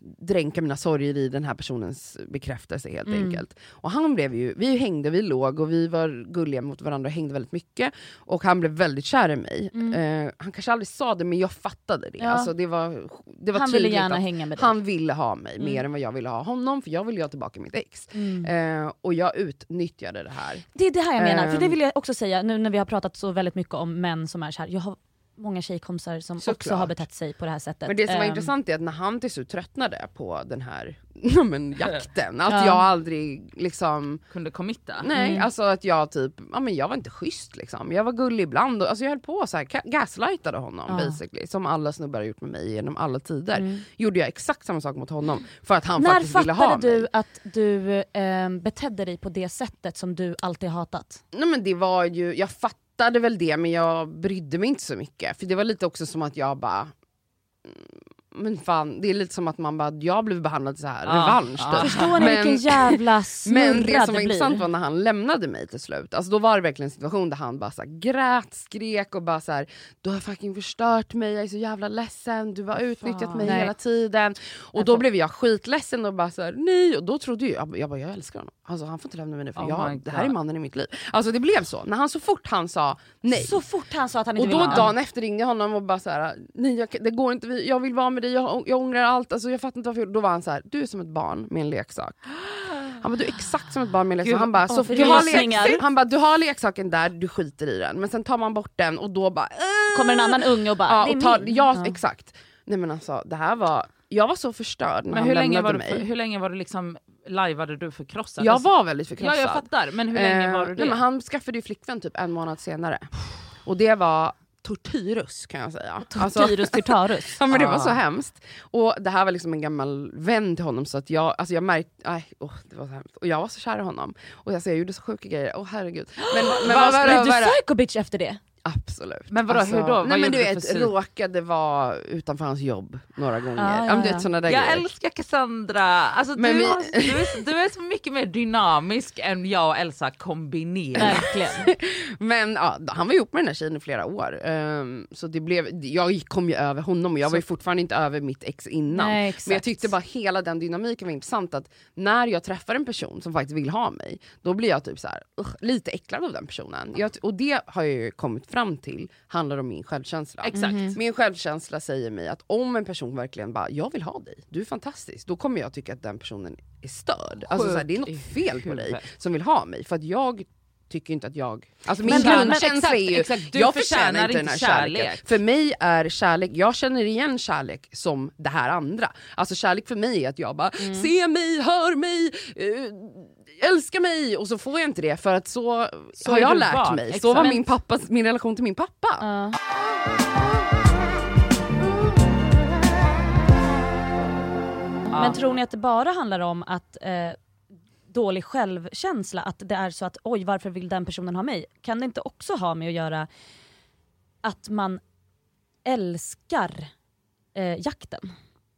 dränka mina sorger i den här personens bekräftelse helt Mm. enkelt. Och han blev ju, vi hängde, vi låg och vi var gulliga mot varandra och hängde väldigt mycket. Och han blev väldigt kär i mig. Mm. Eh, han kanske aldrig sa det men jag fattade det. Ja. Alltså, det var, det var Han ville gärna hänga med dig. han ville ha mig Mm. mer än vad jag ville ha honom för jag ville ha tillbaka mitt ex. Mm. Eh, och jag utnyttjade det här. Det är det här jag menar, för det Ehm. vill jag också säga nu när vi har pratat så väldigt mycket om män som är så här. jag har många tjejkompisar som också Såklart. har betett sig på det här sättet. Men det som var Ehm, intressant är att när han till slut tröttnade på den här (laughs) men, jakten, att Ja. jag aldrig liksom, Kunde committa. nej Mm. alltså att jag typ, ja men jag var inte schysst liksom. Jag var gullig ibland och alltså jag höll på så här, ga- gaslightade honom Ja. basically. Som alla snubbar har gjort med mig genom alla tider. Mm. Gjorde jag exakt samma sak mot honom för att han När faktiskt ville ha fattade mig. du att du ehm, betedde dig på det sättet som du alltid hatat? Nej men det var ju, jag fattade fattade väl det men jag brydde mig inte så mycket. För det var lite också som att jag bara mm, men fan, det är lite som att man bara, jag blev behandlad så här Ja, revansch ja. typ. Förstår ni Men- vilken jävla (laughs) Men det som var blir? intressant var när han lämnade mig till slut. Alltså då var det verkligen en situation där han bara så här, grät, skrek och bara så här, du har fucking förstört mig, jag är så jävla ledsen, du har utnyttjat Fan. mig Nej. hela tiden. Och Jag då får- blev jag skitledsen och bara så här, nej. Och då trodde jag, jag bara, jag, bara, jag älskar honom. Alltså han får inte lämna mig nu för Oh jag, det här är mannen i mitt liv. Alltså det blev så. När han så fort han sa nej. Så fort han sa att han inte Och då ville ha dagen efter ringde jag honom och bara så här, nej jag, det går inte, jag vill vara med dig, jag, jag ångrar allt, alltså, jag fattar inte varför. Då var han så här, du är som ett barn med en leksak. Han bara, du är exakt som ett barn med en leksak. Han bara, så, du, har rysningar. lek, han bara, du har leksaken där, du skiter i den. Men sen tar man bort den och då bara, äh, Kommer en annan unge och bara, ja, och tar, ja, Ja. exakt. Nej men alltså det här var, jag var så förstörd när Men han hur länge, lämnade var du, mig. för, hur länge var du liksom, lajvade du förkrossad? jag var väldigt Ja förkrossad. jag fattar, men hur länge var du Eh, det? Nej, men han skaffade ju flickvän typ en månad senare. Och det var tortyrus kan jag säga. Alltså- Tortyrus Tyrtarus. (laughs) Ja men det var Ah. så hemskt. Och det här var liksom en gammal vän till honom så att jag, alltså jag märkte, nej, åh, det var så hemskt. Och jag var så kär i honom. Och alltså, jag gjorde så sjuka grejer, åh herregud. Men, men vad, Blev vad, du vad, psycho bitch efter det? Absolut. Men vadå, hur då? Vad nej men du vet, syn? råkade vara utanför hans jobb några gånger. Ja, Ja, ja, vet Jag grejer. älskar Cassandra! Alltså, Men du, vi- har, du, är, du är så mycket mer dynamisk än jag och Elsa kombinerat. (laughs) Men ja, han var ihop med den här tjejen i flera år. Ehm, så det blev, jag kom ju över honom och jag var ju fortfarande inte över mitt ex innan. Nej. Men jag tyckte bara hela den dynamiken var intressant. Att när jag träffar en person som faktiskt vill ha mig, då blir jag typ så här, "Ugh", lite äcklad av den personen. Jag, och det har jag ju kommit fram till handlar om min självkänsla. Exakt. Min självkänsla säger mig att om en person verkligen bara, jag vill ha dig, du är fantastisk. Då kommer jag tycka att den personen är störd. Alltså, så här, det är något fel på dig som vill ha mig. För att jag tycker inte att jag... Alltså min grundkänsla är ju, exakt. Du jag förtjänar inte den här inte kärleken. kärlek. För mig är kärlek, jag känner igen kärlek som det här andra. Alltså kärlek för mig är att jag bara, Mm. se mig, hör mig, eh, älska mig. Och så får jag inte det för att så, Så har jag lärt van. mig. Så Exakt. var Men- min, pappas, min relation till min pappa. Ja. Men tror ni att det bara handlar om att eh, dålig självkänsla, att det är så att oj varför vill den personen ha mig? Kan det inte också ha med att göra att man älskar eh, jakten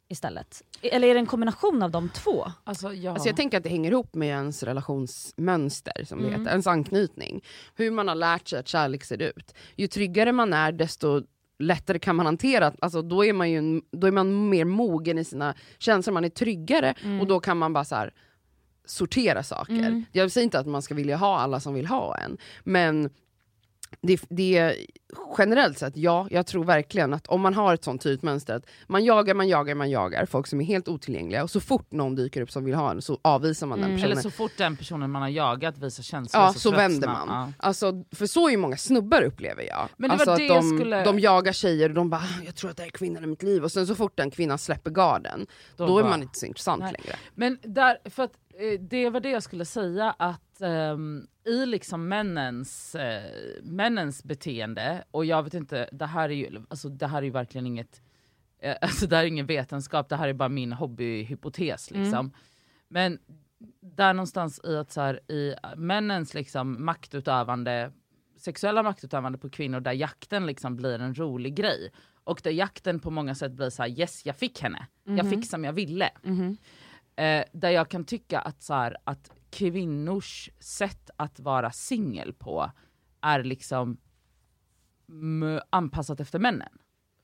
istället? Eller är det en kombination av de två? Alltså, ja. Alltså jag tänker att det hänger ihop med ens relationsmönster, som det Mm. heter, ens anknytning. Hur man har lärt sig att kärlek ser ut. Ju tryggare man är desto lättare kan man hantera, alltså då är man ju då är man mer mogen i sina känslor, man är tryggare och då kan man bara så här sortera saker. Jag säger inte att man ska vilja ha alla som vill ha en, men det, det är generellt sett, ja, jag tror verkligen att om man har ett sånt tydligt mönster att man jagar, man jagar, man jagar folk som är helt otillgängliga och så fort någon dyker upp som vill ha en så avvisar man den personen. Eller så fort den personen man har jagat visar känslor Ja, så, så vänder man. Ja. Alltså, för så är ju många snubbar upplever jag. Men det alltså var att det de, skulle- de jagar tjejer och de bara “jag tror att det här är kvinnan i mitt liv” och sen så fort den kvinnan släpper garden, då, Då är man inte så intressant Nej. längre. Men där, för att, det var det jag skulle säga att ehm, i liksom männens, eh, männens beteende, och jag vet inte, det här är ju, alltså, det här är verkligen inget, eh, (laughs) alltså, det här är ingen vetenskap, det här är bara min hobbyhypotes. Liksom. Men där någonstans i att så här, i männens liksom, maktutövande, sexuella maktutövande på kvinnor där jakten liksom blir en rolig grej. Och där jakten på många sätt blir så här: yes jag fick henne, jag fick som jag ville. Eh, där jag kan tycka att, så här, att kvinnors sätt att vara singel på är liksom anpassat efter männen.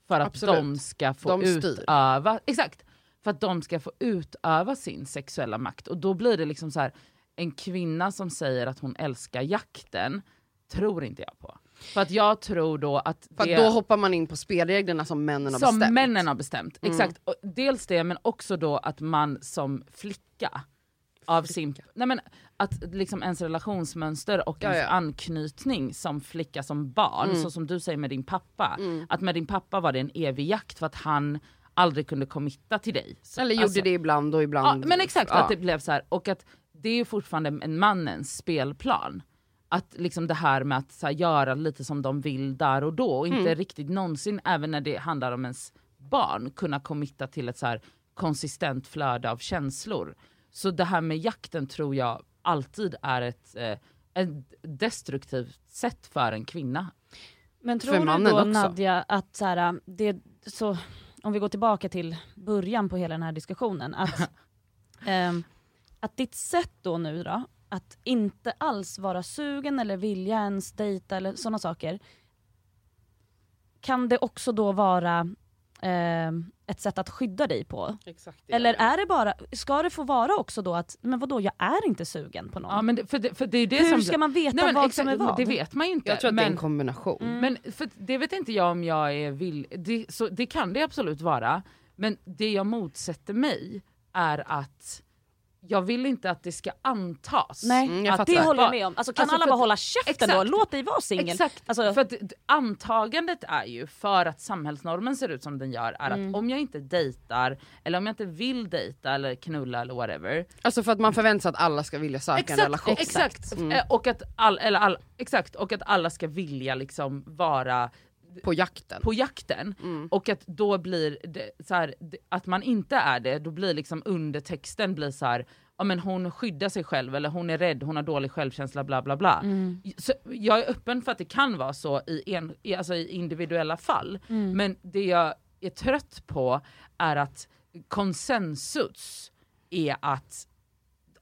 För att Absolut. de ska få De utöva, exakt, för att de ska få utöva sin sexuella makt. Och då blir det liksom så här, en kvinna som säger att hon älskar jakten, tror inte jag på. För att jag tror då att För det... att då hoppar man in på spelreglerna som männen har Som bestämt. männen har bestämt, exakt. Och dels det men också då att man som flicka av sin, nej men att liksom ens relationsmönster och Ja, ens ja. anknytning som flicka som barn, så som du säger med din pappa, att med din pappa var det en evig jakt för att han aldrig kunde committa till dig. Så- Eller gjorde alltså- det ibland och ibland... Ja, men exakt, Ja. att det blev så här. och att det är fortfarande en mannens spelplan. Att liksom det här med att så här, göra lite som de vill där och då och inte Mm. riktigt någonsin, även när det handlar om ens barn, kunna committa till ett så här konsistent flöde av känslor. Så det här med jakten tror jag alltid är ett, eh, ett destruktivt sätt för en kvinna. Men För tror du mannen då också. Nadja att så här, det, så, om vi går tillbaka till början på hela den här diskussionen, att, (laughs) ehm, att ditt sätt då nu då, att inte alls vara sugen eller vilja ens dejta eller sådana saker, kan det också då vara ehm, ett sätt att skydda dig på? Exakt det. Eller är det bara, ska det få vara också då att, men vadå jag är inte sugen på någon? Ja, men det, för, det, för det är det Hur som ska man veta Nej, men vad exakt, som är vad? Det vet man ju inte. Jag tror att det är men- en kombination. Mm. Men för det vet inte jag om jag är vill. Det, så, det kan det absolut vara. Men det jag motsätter mig är att jag vill inte att det ska antas. Nej, Mm, jag att det håller jag med om. Alltså, kan Alltså, alla bara att- hålla käften Exakt. då? Låt dig vara singel. Exakt, Alltså, för att antagandet är ju för att samhällsnormen ser ut som den gör är Mm. att om jag inte dejtar eller om jag inte vill dejta eller knulla eller whatever. Alltså för att man förväntar sig att alla ska vilja söka en relation. exakt, Mm. Eh, och att all, eller all, exakt och att alla ska vilja liksom vara På jakten. på jakten Mm. och att då blir det så här, att man inte är det, då blir liksom undertexten blir så här ja, men hon skyddar sig själv eller hon är rädd, hon har dålig självkänsla bla bla bla. Mm. Så jag är öppen för att det kan vara så i, en, i, alltså i individuella fall. Mm. Men det jag är trött på är att konsensus är att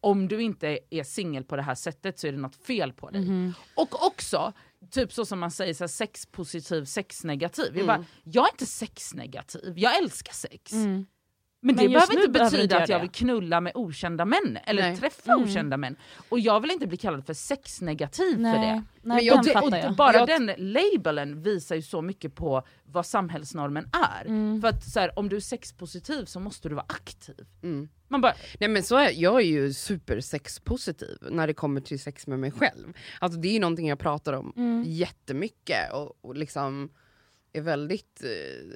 om du inte är singel på det här sättet så är det något fel på dig. Mhm. Och också, typ så som man säger, så här, sexpositiv, sexnegativ. Jag, Mm. bara, jag är inte sexnegativ, jag älskar sex. Mm. Men det Men behöver inte betyda att jag det. vill knulla med okända män eller Nej. träffa Mm. okända män. Och jag vill inte bli kallad för sexnegativ för det. Nej, Men nej jag- den det, och jag. bara Jag- den labeln visar ju så mycket på vad samhällsnormen är. Mm. För att så här, om du är sexpositiv så måste du vara aktiv. Mm. Man bara, Nej men så är jag är ju supersexpositiv när det kommer till sex med mig själv. Alltså det är ju någonting jag pratar om Mm. jättemycket och, och liksom är väldigt eh,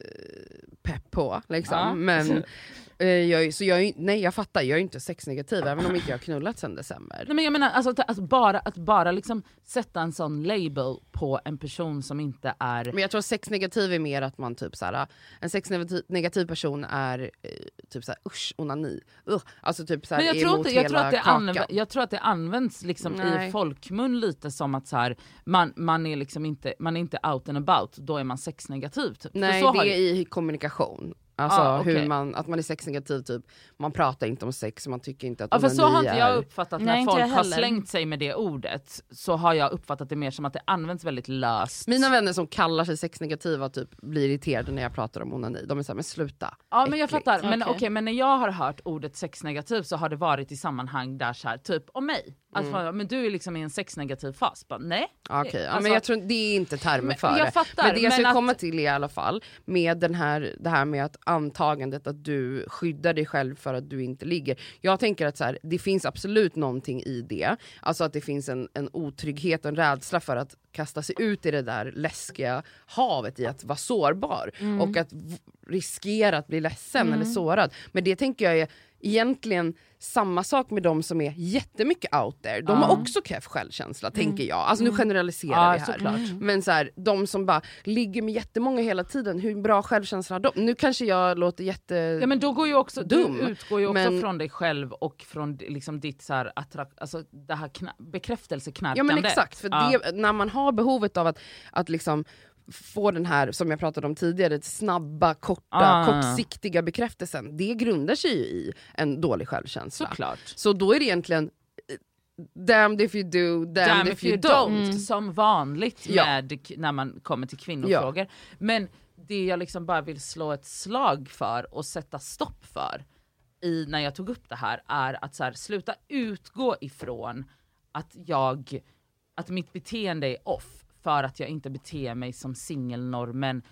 pepp på. Liksom. Ja. Men, (laughs) eh, jag, så jag, nej jag fattar, jag är inte sexnegativ även om inte jag har knullat sen december. nej men jag menar alltså, att, bara, att bara liksom sätta en sån label på en person som inte är... Men jag tror sexnegativ är mer att man typ såhär, en sexnegativ negativ person är eh, typ såhär usch onani. Uh, alltså typ såhär jag är tror, inte, jag, tror att det anv- jag tror att det används liksom Nej. i folkmun lite som att så här, man, man, är liksom inte, man är inte out and about, då är man sexnegativ. Typ. Nej så det har är i kommunikation. Alltså Ah, okej. hur man, att man är sexnegativ typ, man pratar inte om sex, man tycker inte att Ja för så har inte jag är- uppfattat Nej, när inte folk har slängt sig med det ordet, så har jag uppfattat det mer som att det används väldigt löst. Mina vänner som kallar sig sexnegativa typ blir irriterade när jag pratar om onani. De är såhär, men sluta. Ja men jag fattar, men Okej. okej men när jag har hört ordet sexnegativ så har det varit i sammanhang där så här, typ om mig. Att fan, men du är liksom i en sexnegativ fas. Bara, nej. Okej, ja, Alltså- men jag tror det är inte termer för jag det. fattar, men det jag ska att- komma till i alla fall, med den här, det här med att antagandet att du skyddar dig själv för att du inte ligger. Jag tänker att så här, det finns absolut någonting i det, alltså att det finns en, en otrygghet och en rädsla för att kasta sig ut i det där läskiga havet i att vara sårbar och att riskera att bli ledsen eller sårad. Men det tänker jag är egentligen samma sak med de som är jättemycket out there. De har också keff självkänsla tänker jag. Alltså nu generaliserar Ja, vi här. såklart. Men så här, de som bara ligger med jättemånga hela tiden, hur bra självkänsla har de? Nu kanske jag låter jätte... Ja men då går ju också, Dum, du utgår ju också men- från dig själv och från liksom ditt så här attrakt, alltså det här kna- Ja bekräftelseknarkandet. men exakt, för Ja. det, när man har behovet av att, att liksom få den här, som jag pratade om tidigare, snabba, korta, Ah. kortsiktiga bekräftelsen. Det grundar sig ju i en dålig självkänsla. Såklart. Så då är det egentligen damned if you do, damned, Damn if, you don't. Som vanligt Ja. med, k- när man kommer till kvinnofrågor. Men det jag liksom bara vill slå ett slag för och sätta stopp för i, när jag tog upp det här är att så här, sluta utgå ifrån att jag, att mitt beteende är off för att jag inte beter mig som singelnormen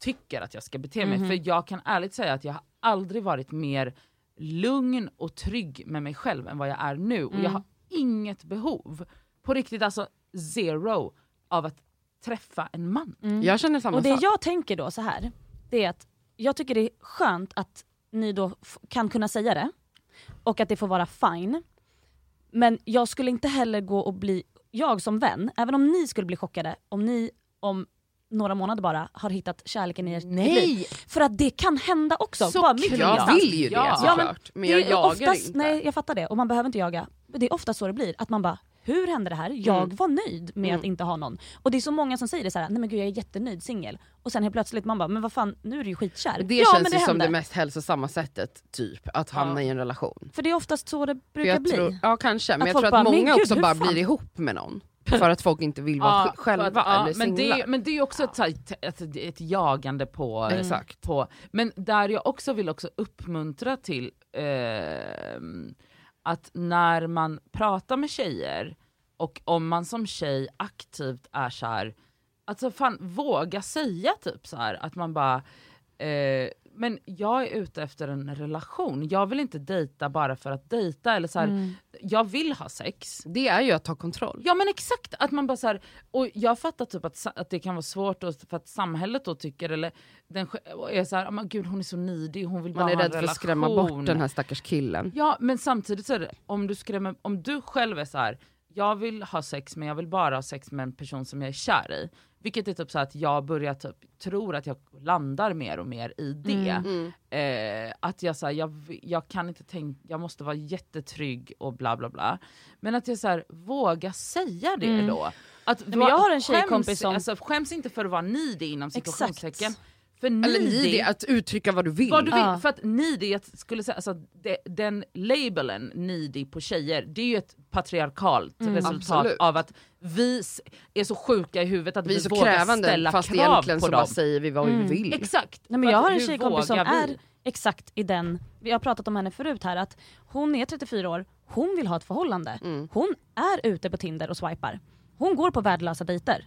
tycker att jag ska bete mig. För jag kan ärligt säga att jag har aldrig varit mer lugn och trygg med mig själv än vad jag är nu. Och jag har inget behov, på riktigt alltså zero, av att träffa en man. Jag känner samma Och det sak. jag tänker då så här, det är att jag tycker det är skönt att ni då kan kunna säga det och att det får vara fine. Men jag skulle inte heller gå och bli, jag som vän, även om ni skulle bli chockade om ni om några månader bara har hittat kärleken i ert liv. Nej! För att det kan hända också. Så bara mycket klart. Jag vill ju det Ja. såklart, men, det jag jagar oftast, inte. Nej jag fattar det, och man behöver inte jaga. Men Det är ofta så det blir, att man bara hur hände det här? Jag Mm. var nöjd med att inte ha någon. Och det är så många som säger det så här: nej men gud jag är jättenöjd singel. Och sen helt plötsligt man bara, men vad fan nu är du ju skitkär. Det ja, känns men ju det som det mest hälsosamma sättet, typ, att hamna i en relation. För det är oftast så det brukar bli. tror, ja kanske, men Att jag tror att bara, många gud, också bara fan? blir ihop med någon. (laughs) För att folk inte vill vara Ja, själva att- ja, eller men, singlar. det, men det är också ett, ett, ett, ett jagande på, Exakt. på... Men där jag också vill också uppmuntra till ehm, att när man pratar med tjejer och om man som tjej aktivt är så här, alltså fan våga säga typ så här att man bara eh, men jag är ute efter en relation, jag vill inte dejta bara för att dejta eller så här, Mm. jag vill ha sex. Det är ju att ta kontroll. Ja men exakt, att man bara så här, och jag fattar typ att, att det kan vara svårt och för att samhället då tycker, eller den är så här, oh, gud hon är så nidig, hon vill bara Man är ha en rädd för att relation. skrämma bort den här stackars killen. Ja men samtidigt så är det, om du, skrämmer, om du själv är så här, jag vill ha sex men jag vill bara ha sex med en person som jag är kär i. Vilket är typ så att jag börjar typ, tror att jag landar mer och mer i det. Mm. Eh, att jag, så här, jag, jag kan inte tänka, jag måste vara jättetrygg och bla bla bla. Men att jag så här, våga säga det Mm. då. Att, men jag har en tjejkompis skäms, som- alltså, skäms inte för att vara needy inom situationstecken. För Eller needy, att uttrycka vad du vill. vad du vill, Ja. för att needy, jag skulle säga, alltså, det, den labelen needy på tjejer, det är ju ett patriarkalt Mm. resultat Absolut. av att vi är så sjuka i huvudet att vi vi, så vågar krävande ställa fast krav egentligen på så dem. bara säger vi vad Mm. vi vill. Exakt. Nej, men jag har en tjejkompis som vi? är exakt i den, vi har pratat om henne förut här, att hon är 34 år, hon vill ha ett förhållande. Mm. Hon är ute på Tinder och swipar. Hon går på värdelösa dejter.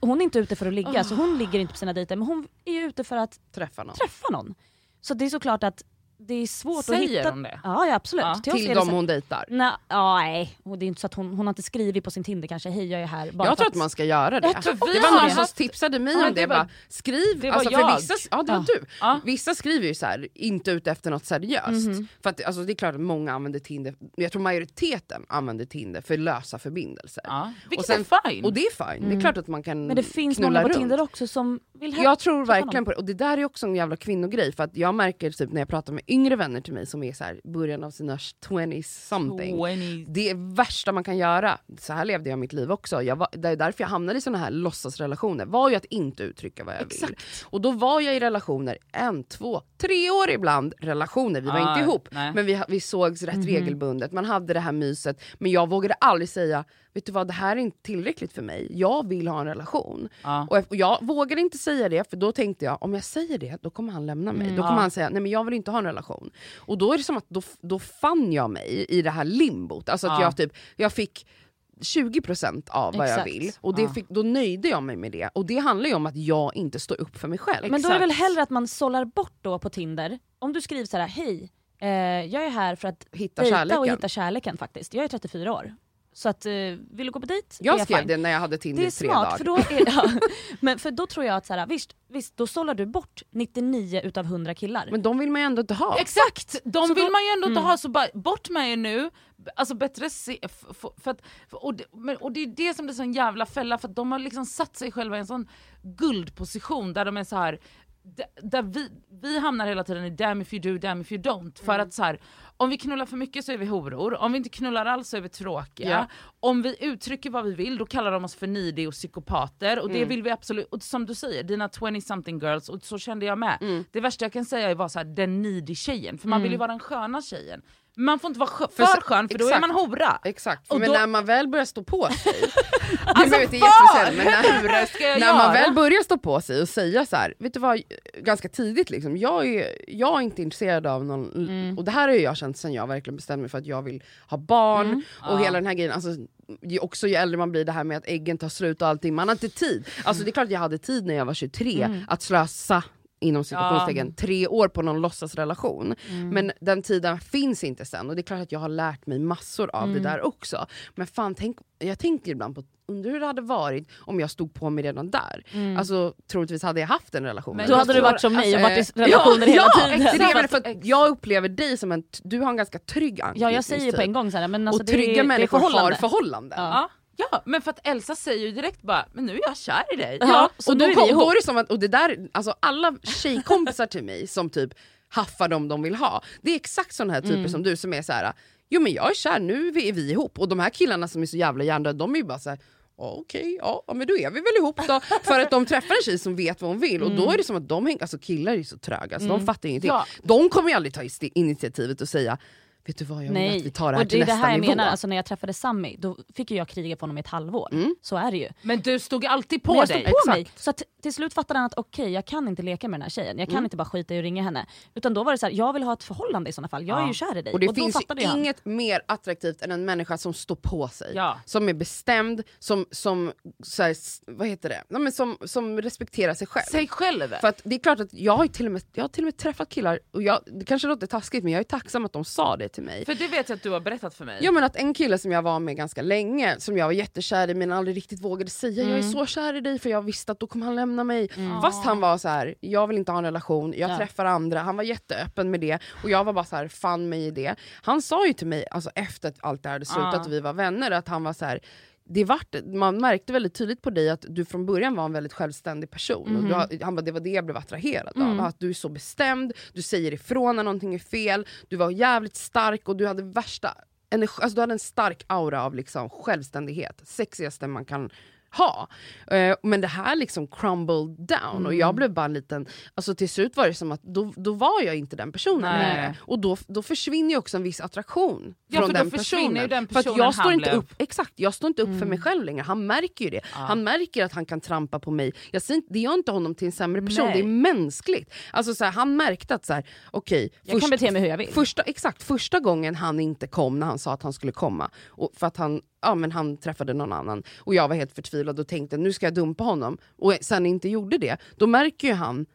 Hon är inte ute för att ligga, så hon ligger inte på sina dejter, men hon är ute för att Träffa någon. träffa någon. Så det är såklart att det är svårt att Säger hitta... hon det? Ja, ja absolut. Ja. Till Till dem så- hon dejtar. Nej, ja, nej. Och det är inte så att hon, hon har inte skrivit på sin Tinder kanske, hej jag är här. Bara Jag tror att man ska göra det. Jag tror det var någon som tipsade mig Ja, om det. det var- bara, skriv, det var alltså, jag. för vissa, ja, det var Ja. du. Ja. Vissa skriver ju så här, inte ute efter något seriöst. Mhm. För att, alltså, det är klart att många använder Tinder, jag tror majoriteten använder Tinder för lösa förbindelser. Ja. Vilket sen- är fine. Och det är fine, det är klart att man kan Men det finns knulla många på runt. Tinder också som vill Jag tror verkligen på det, och det där är också en jävla kvinnogrej för att jag märker typ när jag pratar med yngre vänner till mig som är så här, början av sina 20 something. 20. Det är värsta man kan göra. Så här levde jag mitt liv också. Jag var, det är därför jag hamnade i såna här låtsasrelationer. var ju att inte uttrycka vad jag vill. Exakt. Och då var jag i relationer, en, två, tre år ibland relationer. Vi var Ah, inte ihop nej. men vi, vi sågs rätt Mhm. regelbundet. Man hade det här myset. Men jag vågade aldrig säga, vet du vad det här är inte tillräckligt för mig. Jag vill ha en relation. Ja. Och och jag vågade inte säga det för då tänkte jag om jag säger det då kommer han lämna mig. Mm. Då kommer Ja. han säga nej men jag vill inte ha en relation. Och då är det som att då, då fann jag mig i det här limbot. Alltså att Ja. jag, typ, jag fick 20% av vad jag Exakt. vill och det fick, då nöjde jag mig med det. Och det handlar ju om att jag inte står upp för mig själv. Men då är det väl hellre att man sållar bort då på Tinder, om du skriver så här: hej, eh, jag är här för att Hitta dejta kärleken. och hitta kärleken faktiskt. Jag är 34 år. Så att, eh, vill du gå på dejt? jag skrev det när jag hade Tinder Det i är tre smart, dagar. för då, är, (laughs) ja, men för då tror jag att så här, visst, visst, då sållar du bort 99 utav 100 killar. Men de vill man ju ändå inte ha. Exakt! De Så vill då- man ju ändå inte Mm. ha, så bara bort med er nu. Alltså bättre se, f- f- för att, för, och, det, men, och det är det som blir sån jävla fälla, för att de har liksom satt sig själva i en sån guldposition där de är så här. Där vi, vi hamnar hela tiden i damn if you do, damn if you don't. För att så här, om vi knullar för mycket så är vi horor, om vi inte knullar alls så är vi tråkiga. Ja. Om vi uttrycker vad vi vill då kallar de oss för needy och psykopater och det Mm. vill vi absolut, och som du säger, dina 20 something girls, och så kände jag med. Mm. Det värsta jag kan säga är att vara så här, den needy tjejen, för man vill ju vara den sköna tjejen. Man får inte vara för, För skön för då är man hora. Exakt, Och men då- när man väl börjar stå på sig. (laughs) Alltså, vet, det är men när, ska jag när man göra? väl börjar stå på sig och säga så här, vet du vad, ganska tidigt liksom, jag är, jag är inte intresserad av någon, Mm. och det här har jag känt sen jag verkligen bestämde mig för att jag vill ha barn Mm. och Ja. hela den här grejen. Alltså, ju- också ju äldre man blir, det här med att äggen tar slut och allting, man har inte tid. Alltså det är klart att jag hade tid när jag var 23 Mm. att slösa inom situationstecken tre år på någon låtsasrelation. Mm. Men den tiden finns inte sen och det är klart att jag har lärt mig massor av Mm. det där också. Men fan, tänk, jag tänkte ibland på undrar hur det hade varit om jag stod på mig redan där. Mm. Alltså troligtvis hade jag haft en relation. Men då hade du varit som mig och varit i eh, relationer ja, hela ja, tiden. exakt. Det för att jag upplever dig som en, du har en ganska trygg Ja jag säger på anknytningstid. en gång så här, men alltså och det, trygga det människor förhållande. har förhållanden. Ja. Ja. men för att Elsa säger ju direkt bara, men nu är jag kär i dig. Ja, och då, är kom, då är det som att, och det där, alltså alla tjejkompisar till mig som typ haffar dem de vill ha, det är exakt sådana här typer Mm. som du som är så här. jo men jag är kär, nu är vi, ihop. Och de här killarna som är så jävla hjärndöda, de är ju bara så här. "Ja, Okej, ja ja, men då är vi väl ihop då. För att de träffar en tjej som vet vad hon vill och då är det som att de hänger, alltså killar är så tröga så de fattar ingenting. Ja. De kommer ju aldrig ta initiativet och säga Vet du vad, jag vill att vi tar det här och till det är det nästa här jag nivå. menar, alltså när jag träffade Sammy, då fick ju jag kriga på honom i ett halvår. Mm. Så är det ju. Men du stod alltid Men på jag stod dig. på Exakt. mig, så att till slut fattade han att okej, jag kan inte leka med den här tjejen. Jag kan Mm. inte bara skita i att ringa henne. Utan då var det så här, jag vill ha ett förhållande i sådana fall. Jag är Ja. ju kär i dig. Och det då finns fattade ju jag. inget mer attraktivt än en människa som står på sig. Ja. Som är bestämd, som, som, så här, vad heter det? Ja, men som, som respekterar sig själv. Sig själv. För att det är klart att jag har, till och med, jag har till och med träffat killar, och jag, det kanske låter taskigt men jag är tacksam att de sa det till mig. För det vet jag att du har berättat för mig. Ja men att en kille som jag var med ganska länge, som jag var jättekär i men aldrig riktigt vågade säga jag är Mm. så kär i dig för jag visste att då kommer han lämna mig. Mm. Fast han var så här: jag vill inte ha en relation, jag Ja. träffar andra, han var jätteöppen med det och jag var bara så här, fann mig i det. Han sa ju till mig alltså, efter att allt det här hade slutat och vi var vänner att han var så här. Det vart, man märkte väldigt tydligt på dig att du från början var en väldigt självständig person. Och du, har- han bara, det var det jag blev attraherad Mm. av. Att du är så bestämd, du säger ifrån när någonting är fel, du var jävligt stark och du hade värsta energi, alltså du hade en stark aura av liksom självständighet. Sexigaste man kan ha. Eh, men det här liksom crumbled down och Mm. jag blev bara en liten, alltså till slut var det som att då, då var jag inte den personen Nej. längre. Och då, då försvinner ju också en viss attraktion Ja, från för den personen. den för personen jag står inte blev. upp, exakt, jag står inte upp för mig själv längre, han märker ju det. Han märker att han kan trampa på mig. Jag säger inte, det gör inte honom till en sämre person, Nej. det är mänskligt. Alltså så här, han märkte att så här, okej, Jag kan först- bete mig hur jag vill. Första, exakt, första gången han inte kom när han sa att han skulle komma, och för att han, ja, men han träffade någon annan och jag var helt förtvivlad och tänkte nu ska jag dumpa honom och sen inte gjorde det, då märker ju han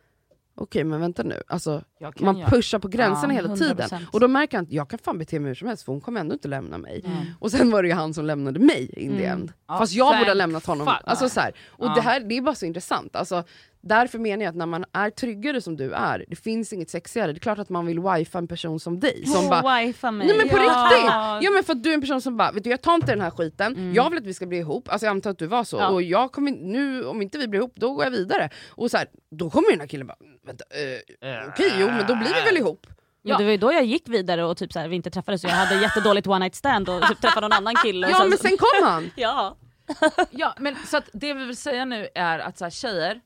Okej men vänta nu, alltså, Jag man göra- pushar på gränserna Ja, hela tiden. 100%. Och då märker han att jag kan fan bete mig hur som helst för hon kommer ändå inte lämna mig. Mm. Och sen var det ju han som lämnade mig in the end. Ja, Fast jag borde ha lämnat honom. Alltså, så här. Och Ja. det här det är bara så intressant. Alltså, därför menar jag att när man är tryggare som du är, det finns inget sexigare. Det är klart att man vill wifa en person som dig. Som bara, Åh, wifea mig. Nej men på Ja. riktigt! Ja men för att du är en person som bara, vet du jag tar inte den här skiten, jag vill att vi ska bli ihop, alltså jag antar att du var så, Ja. och jag kommer, nu om inte vi blir ihop då går jag vidare. Och så här, då kommer den här killen bara, vänta, eh, okej jo men då blir vi väl ihop. Ja. Det var ju då jag gick vidare och typ så här, vi inte träffades jag hade jättedåligt one night stand och typ träffade någon annan kille. Ja men sen kom han! (laughs) Ja. (laughs) Ja, men så att det vi vill säga nu är att så här, tjejer,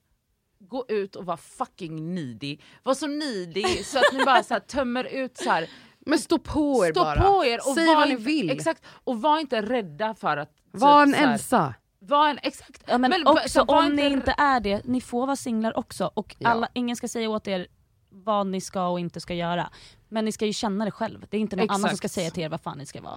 gå ut och var fucking needy. Var så needy så att ni bara så här, tömmer ut så här. Men stå på er Stå bara. på er och Säg var vad ni inte, vill. Exakt, och var inte rädda för att... Var en typ så här- Elsa. Var en, exakt. Ja, men, Men också så var om ni inte- inte är det, ni får vara singlar också och Ja. alla, ingen ska säga åt er vad ni ska och inte ska göra. Men ni ska ju känna det själv, det är inte någon annan som Exakt. ska säga till er vad fan ni ska vara.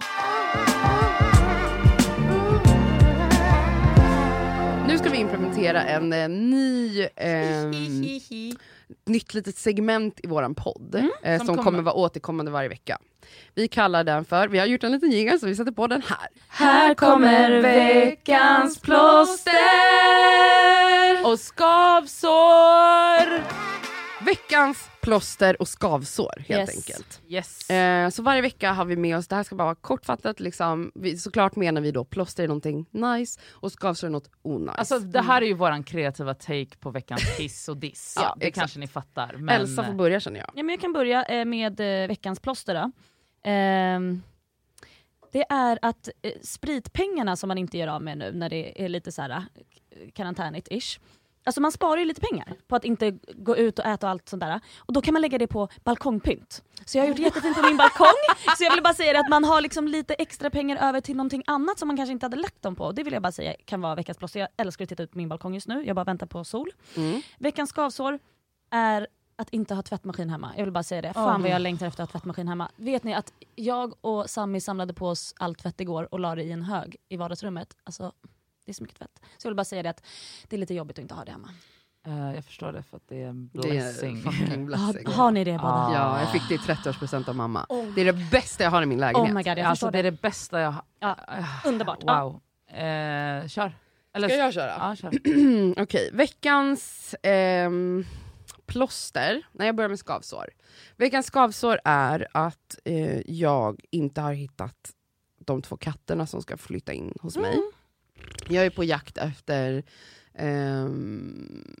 Nu ska vi implementera en eh, ny, ehm, (laughs) nytt litet segment i våran podd eh, som, som kommer... kommer- vara återkommande varje vecka. Vi kallar den för, vi har gjort en liten jingel så vi sätter på den här. Här kommer veckans plåster! Och skavsår! Veckans plåster och skavsår helt Yes. enkelt. Yes. Eh, så varje vecka har vi med oss, det här ska bara vara kortfattat, liksom, vi, såklart menar vi då plåster är någonting nice och skavsår är något onice. Alltså det här är ju våran kreativa take på veckans hiss och diss. Ja, det exakt. kanske ni fattar. Men, Elsa får börja känner jag. Ja, men jag kan börja eh, med eh, veckans plåster då. Ehm, det är att eh, spritpengarna som man inte gör av med nu när det är lite så här eh, karantänigt-ish. Alltså man sparar ju lite pengar på att inte gå ut och äta och allt sånt där. Och då kan man lägga det på balkongpynt. Så jag har gjort (laughs) jättefint på min balkong. Så jag vill bara säga att man har liksom lite extra pengar över till någonting annat som man kanske inte hade lagt dem på. Det vill jag bara säga kan vara veckans plåster. Jag älskar att titta ut på min balkong just nu. Jag bara väntar på sol. Mm. Veckans skavsår är att inte ha tvättmaskin hemma. Jag vill bara säga det. Fan vad jag längtar efter att ha tvättmaskin hemma. Vet ni att jag och Sami samlade på oss all tvätt igår och la det i en hög i vardagsrummet. Alltså, det är så mycket tvätt. Så jag vill bara säga det att det är lite jobbigt att inte ha det hemma. Eh, jag förstår det för att det är en Det är blessing. fucking (laughs) blessing. Har, har ni det båda? Ja. Ja, jag fick det i 30-årspresent av mamma. Det är det bästa jag har i min lägenhet. Oh my god, jag Alltså förstår det är det. det bästa jag har. Ja, underbart. Ja. Wow. Eh, kör. Eller, Ska jag köra? Ja, kör. (clears throat) Okej, veckans ehm, plåster, när jag börjar med skavsår. Veckans skavsår är att eh, jag inte har hittat de två katterna som ska flytta in hos mig. Jag är på jakt efter ehm,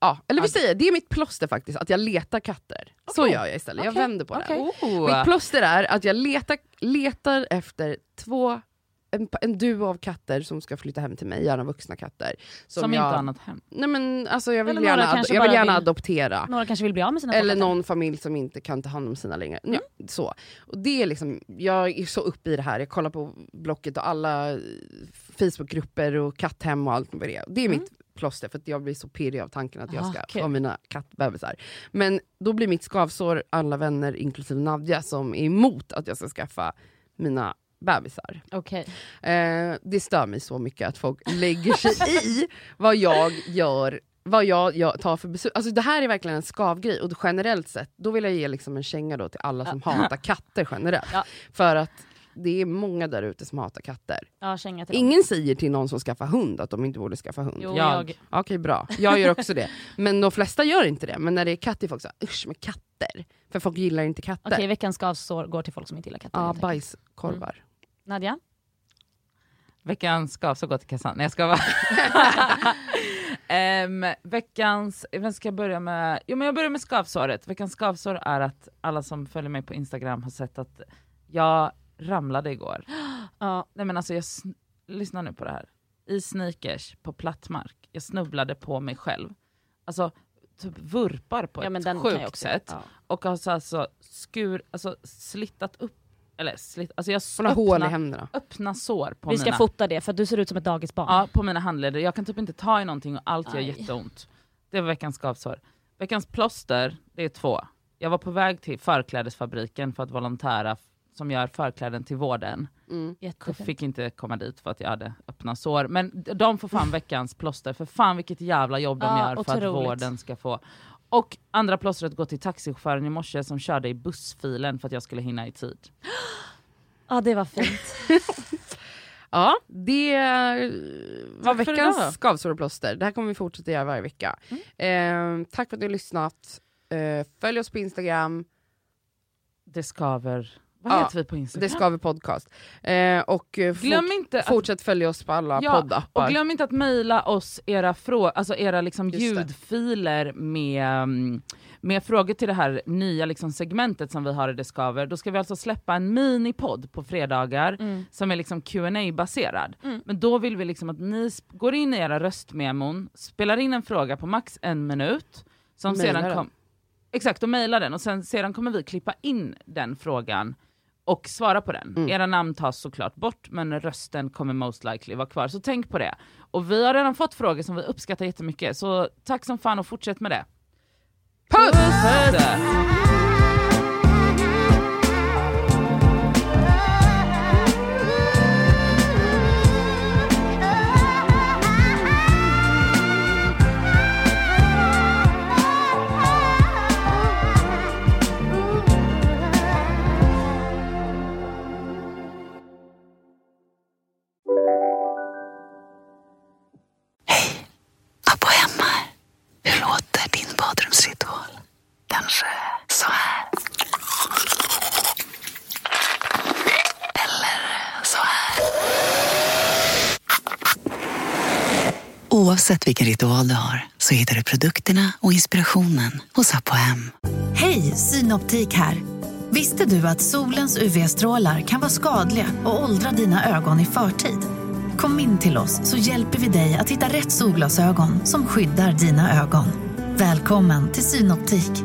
Ja, eller vi säger, det är mitt plåster faktiskt, att jag letar katter. Så Okej. gör jag istället, jag Okej. vänder på det. Okej. Oh. Mitt plåster är att jag letar, letar efter två, en, en duo av katter som ska flytta hem till mig, gärna vuxna katter. Som, jag, inte har annat hem. Nej men alltså jag vill Eller gärna, ad- jag vill gärna vill- adoptera. Några kanske vill bli av med sina Eller någon familj som inte kan ta hand om sina längre. Ja, så. Och det är liksom, jag är så uppe i det här, jag kollar på Blocket och alla eh, Facebookgrupper och katthem och allt vad det är. Det är mitt plåster för jag blir så pirrig av tanken att jag Ah, ska kul. ha mina kattbebisar. Men då blir mitt skavsår alla vänner inklusive Nadja som är emot att jag ska skaffa mina bebisar. Okej. Eh, det stör mig så mycket att folk lägger sig i vad jag gör vad jag, jag tar för beslut. Alltså det här är verkligen en skavgrej och generellt sett, då vill jag ge liksom en känga då till alla som (laughs) hatar katter generellt. Ja. För att det är många där ute som hatar katter. Ja, känga till dem. Ingen säger till någon som skaffar hund att de inte borde skaffa hund. Jo, Jag. jag. Okej bra, jag gör också det. Men de flesta gör inte det. Men när det är katt är folk såhär, usch med katter. För folk gillar inte katter. Okej, veckans skavsår går till folk som inte gillar katter. Ja, helt enkelt. Nadja? Veckans skavsår går till kassan. Nej jag ska bara. (laughs) Ehm, veckans, vem ska jag börja med? Jo men jag börjar med skavsåret. Veckans skavsår är att alla som följer mig på Instagram har sett att jag ramlade igår. (gasps) Ja. Nej men alltså jag, sn- lyssna nu på det här. I sneakers på platt mark. Jag snubblade på mig själv. Alltså typ vurpar på ja, ett sjukt sätt. Ja. Och har så alltså skur, alltså slittat upp, eller slitt, alltså jag Hon har hål i öppna, händerna. öppna sår på Vi ska mina fota det för att du ser ut som ett dagisbarn. Ja, på mina handleder. Jag kan typ inte ta i någonting och allt gör Aj. jätteont. Det var veckans skavsår. Veckans plåster, det är två. Jag var på väg till förklädesfabriken för att volontära som gör förkläden till vården. Mm. Jättefint. Fick inte komma dit för att jag hade öppna sår. Men de får fan (laughs) veckans plåster, för fan vilket jävla jobb de Ja, gör för att otroligt. vården ska få. Och andra plåstret går till taxichauffören i morse som körde i bussfilen för att jag skulle hinna i tid. (gasps) Ja, det var fint. (laughs) Ja, det var Tack veckans skavsår och plåster. Det här kommer vi fortsätta göra varje vecka. Mm. Eh, tack för att du har lyssnat. Eh, följ oss på Instagram, Det skaver. Vad Ja, heter vi på Instagram? det ska vi podcast. Eh, och eh, fort, Glöm inte att fortsätt följa oss på alla Ja, poddappar. Och glöm inte att mejla oss era, frå- alltså era liksom Just det. ljudfiler med, mm, med frågor till det här nya liksom segmentet som vi har i Discover. Då ska vi alltså släppa en minipodd på fredagar Mm. som är liksom qa baserad Mm. Men då vill vi liksom att ni går in i era röstmemon, spelar in en fråga på max en minut, som Mailar sedan kom, Exakt, och mejla den och sen, sedan kommer vi klippa in den frågan och svara på den. Mm. Era namn tas såklart bort men rösten kommer most likely vara kvar, så tänk på det. Och vi har redan fått frågor som vi uppskattar jättemycket, så tack som fan och fortsätt med det. Puss! Puss! Kanske så här. Eller så här. Oavsett vilken ritual du har så hittar du produkterna och inspirationen hos Apohem. Hej, Synoptik här. Visste du att solens UV-strålar kan vara skadliga och åldra dina ögon i förtid? Kom in till oss så hjälper vi dig att hitta rätt solglasögon som skyddar dina ögon. Välkommen till Synoptik.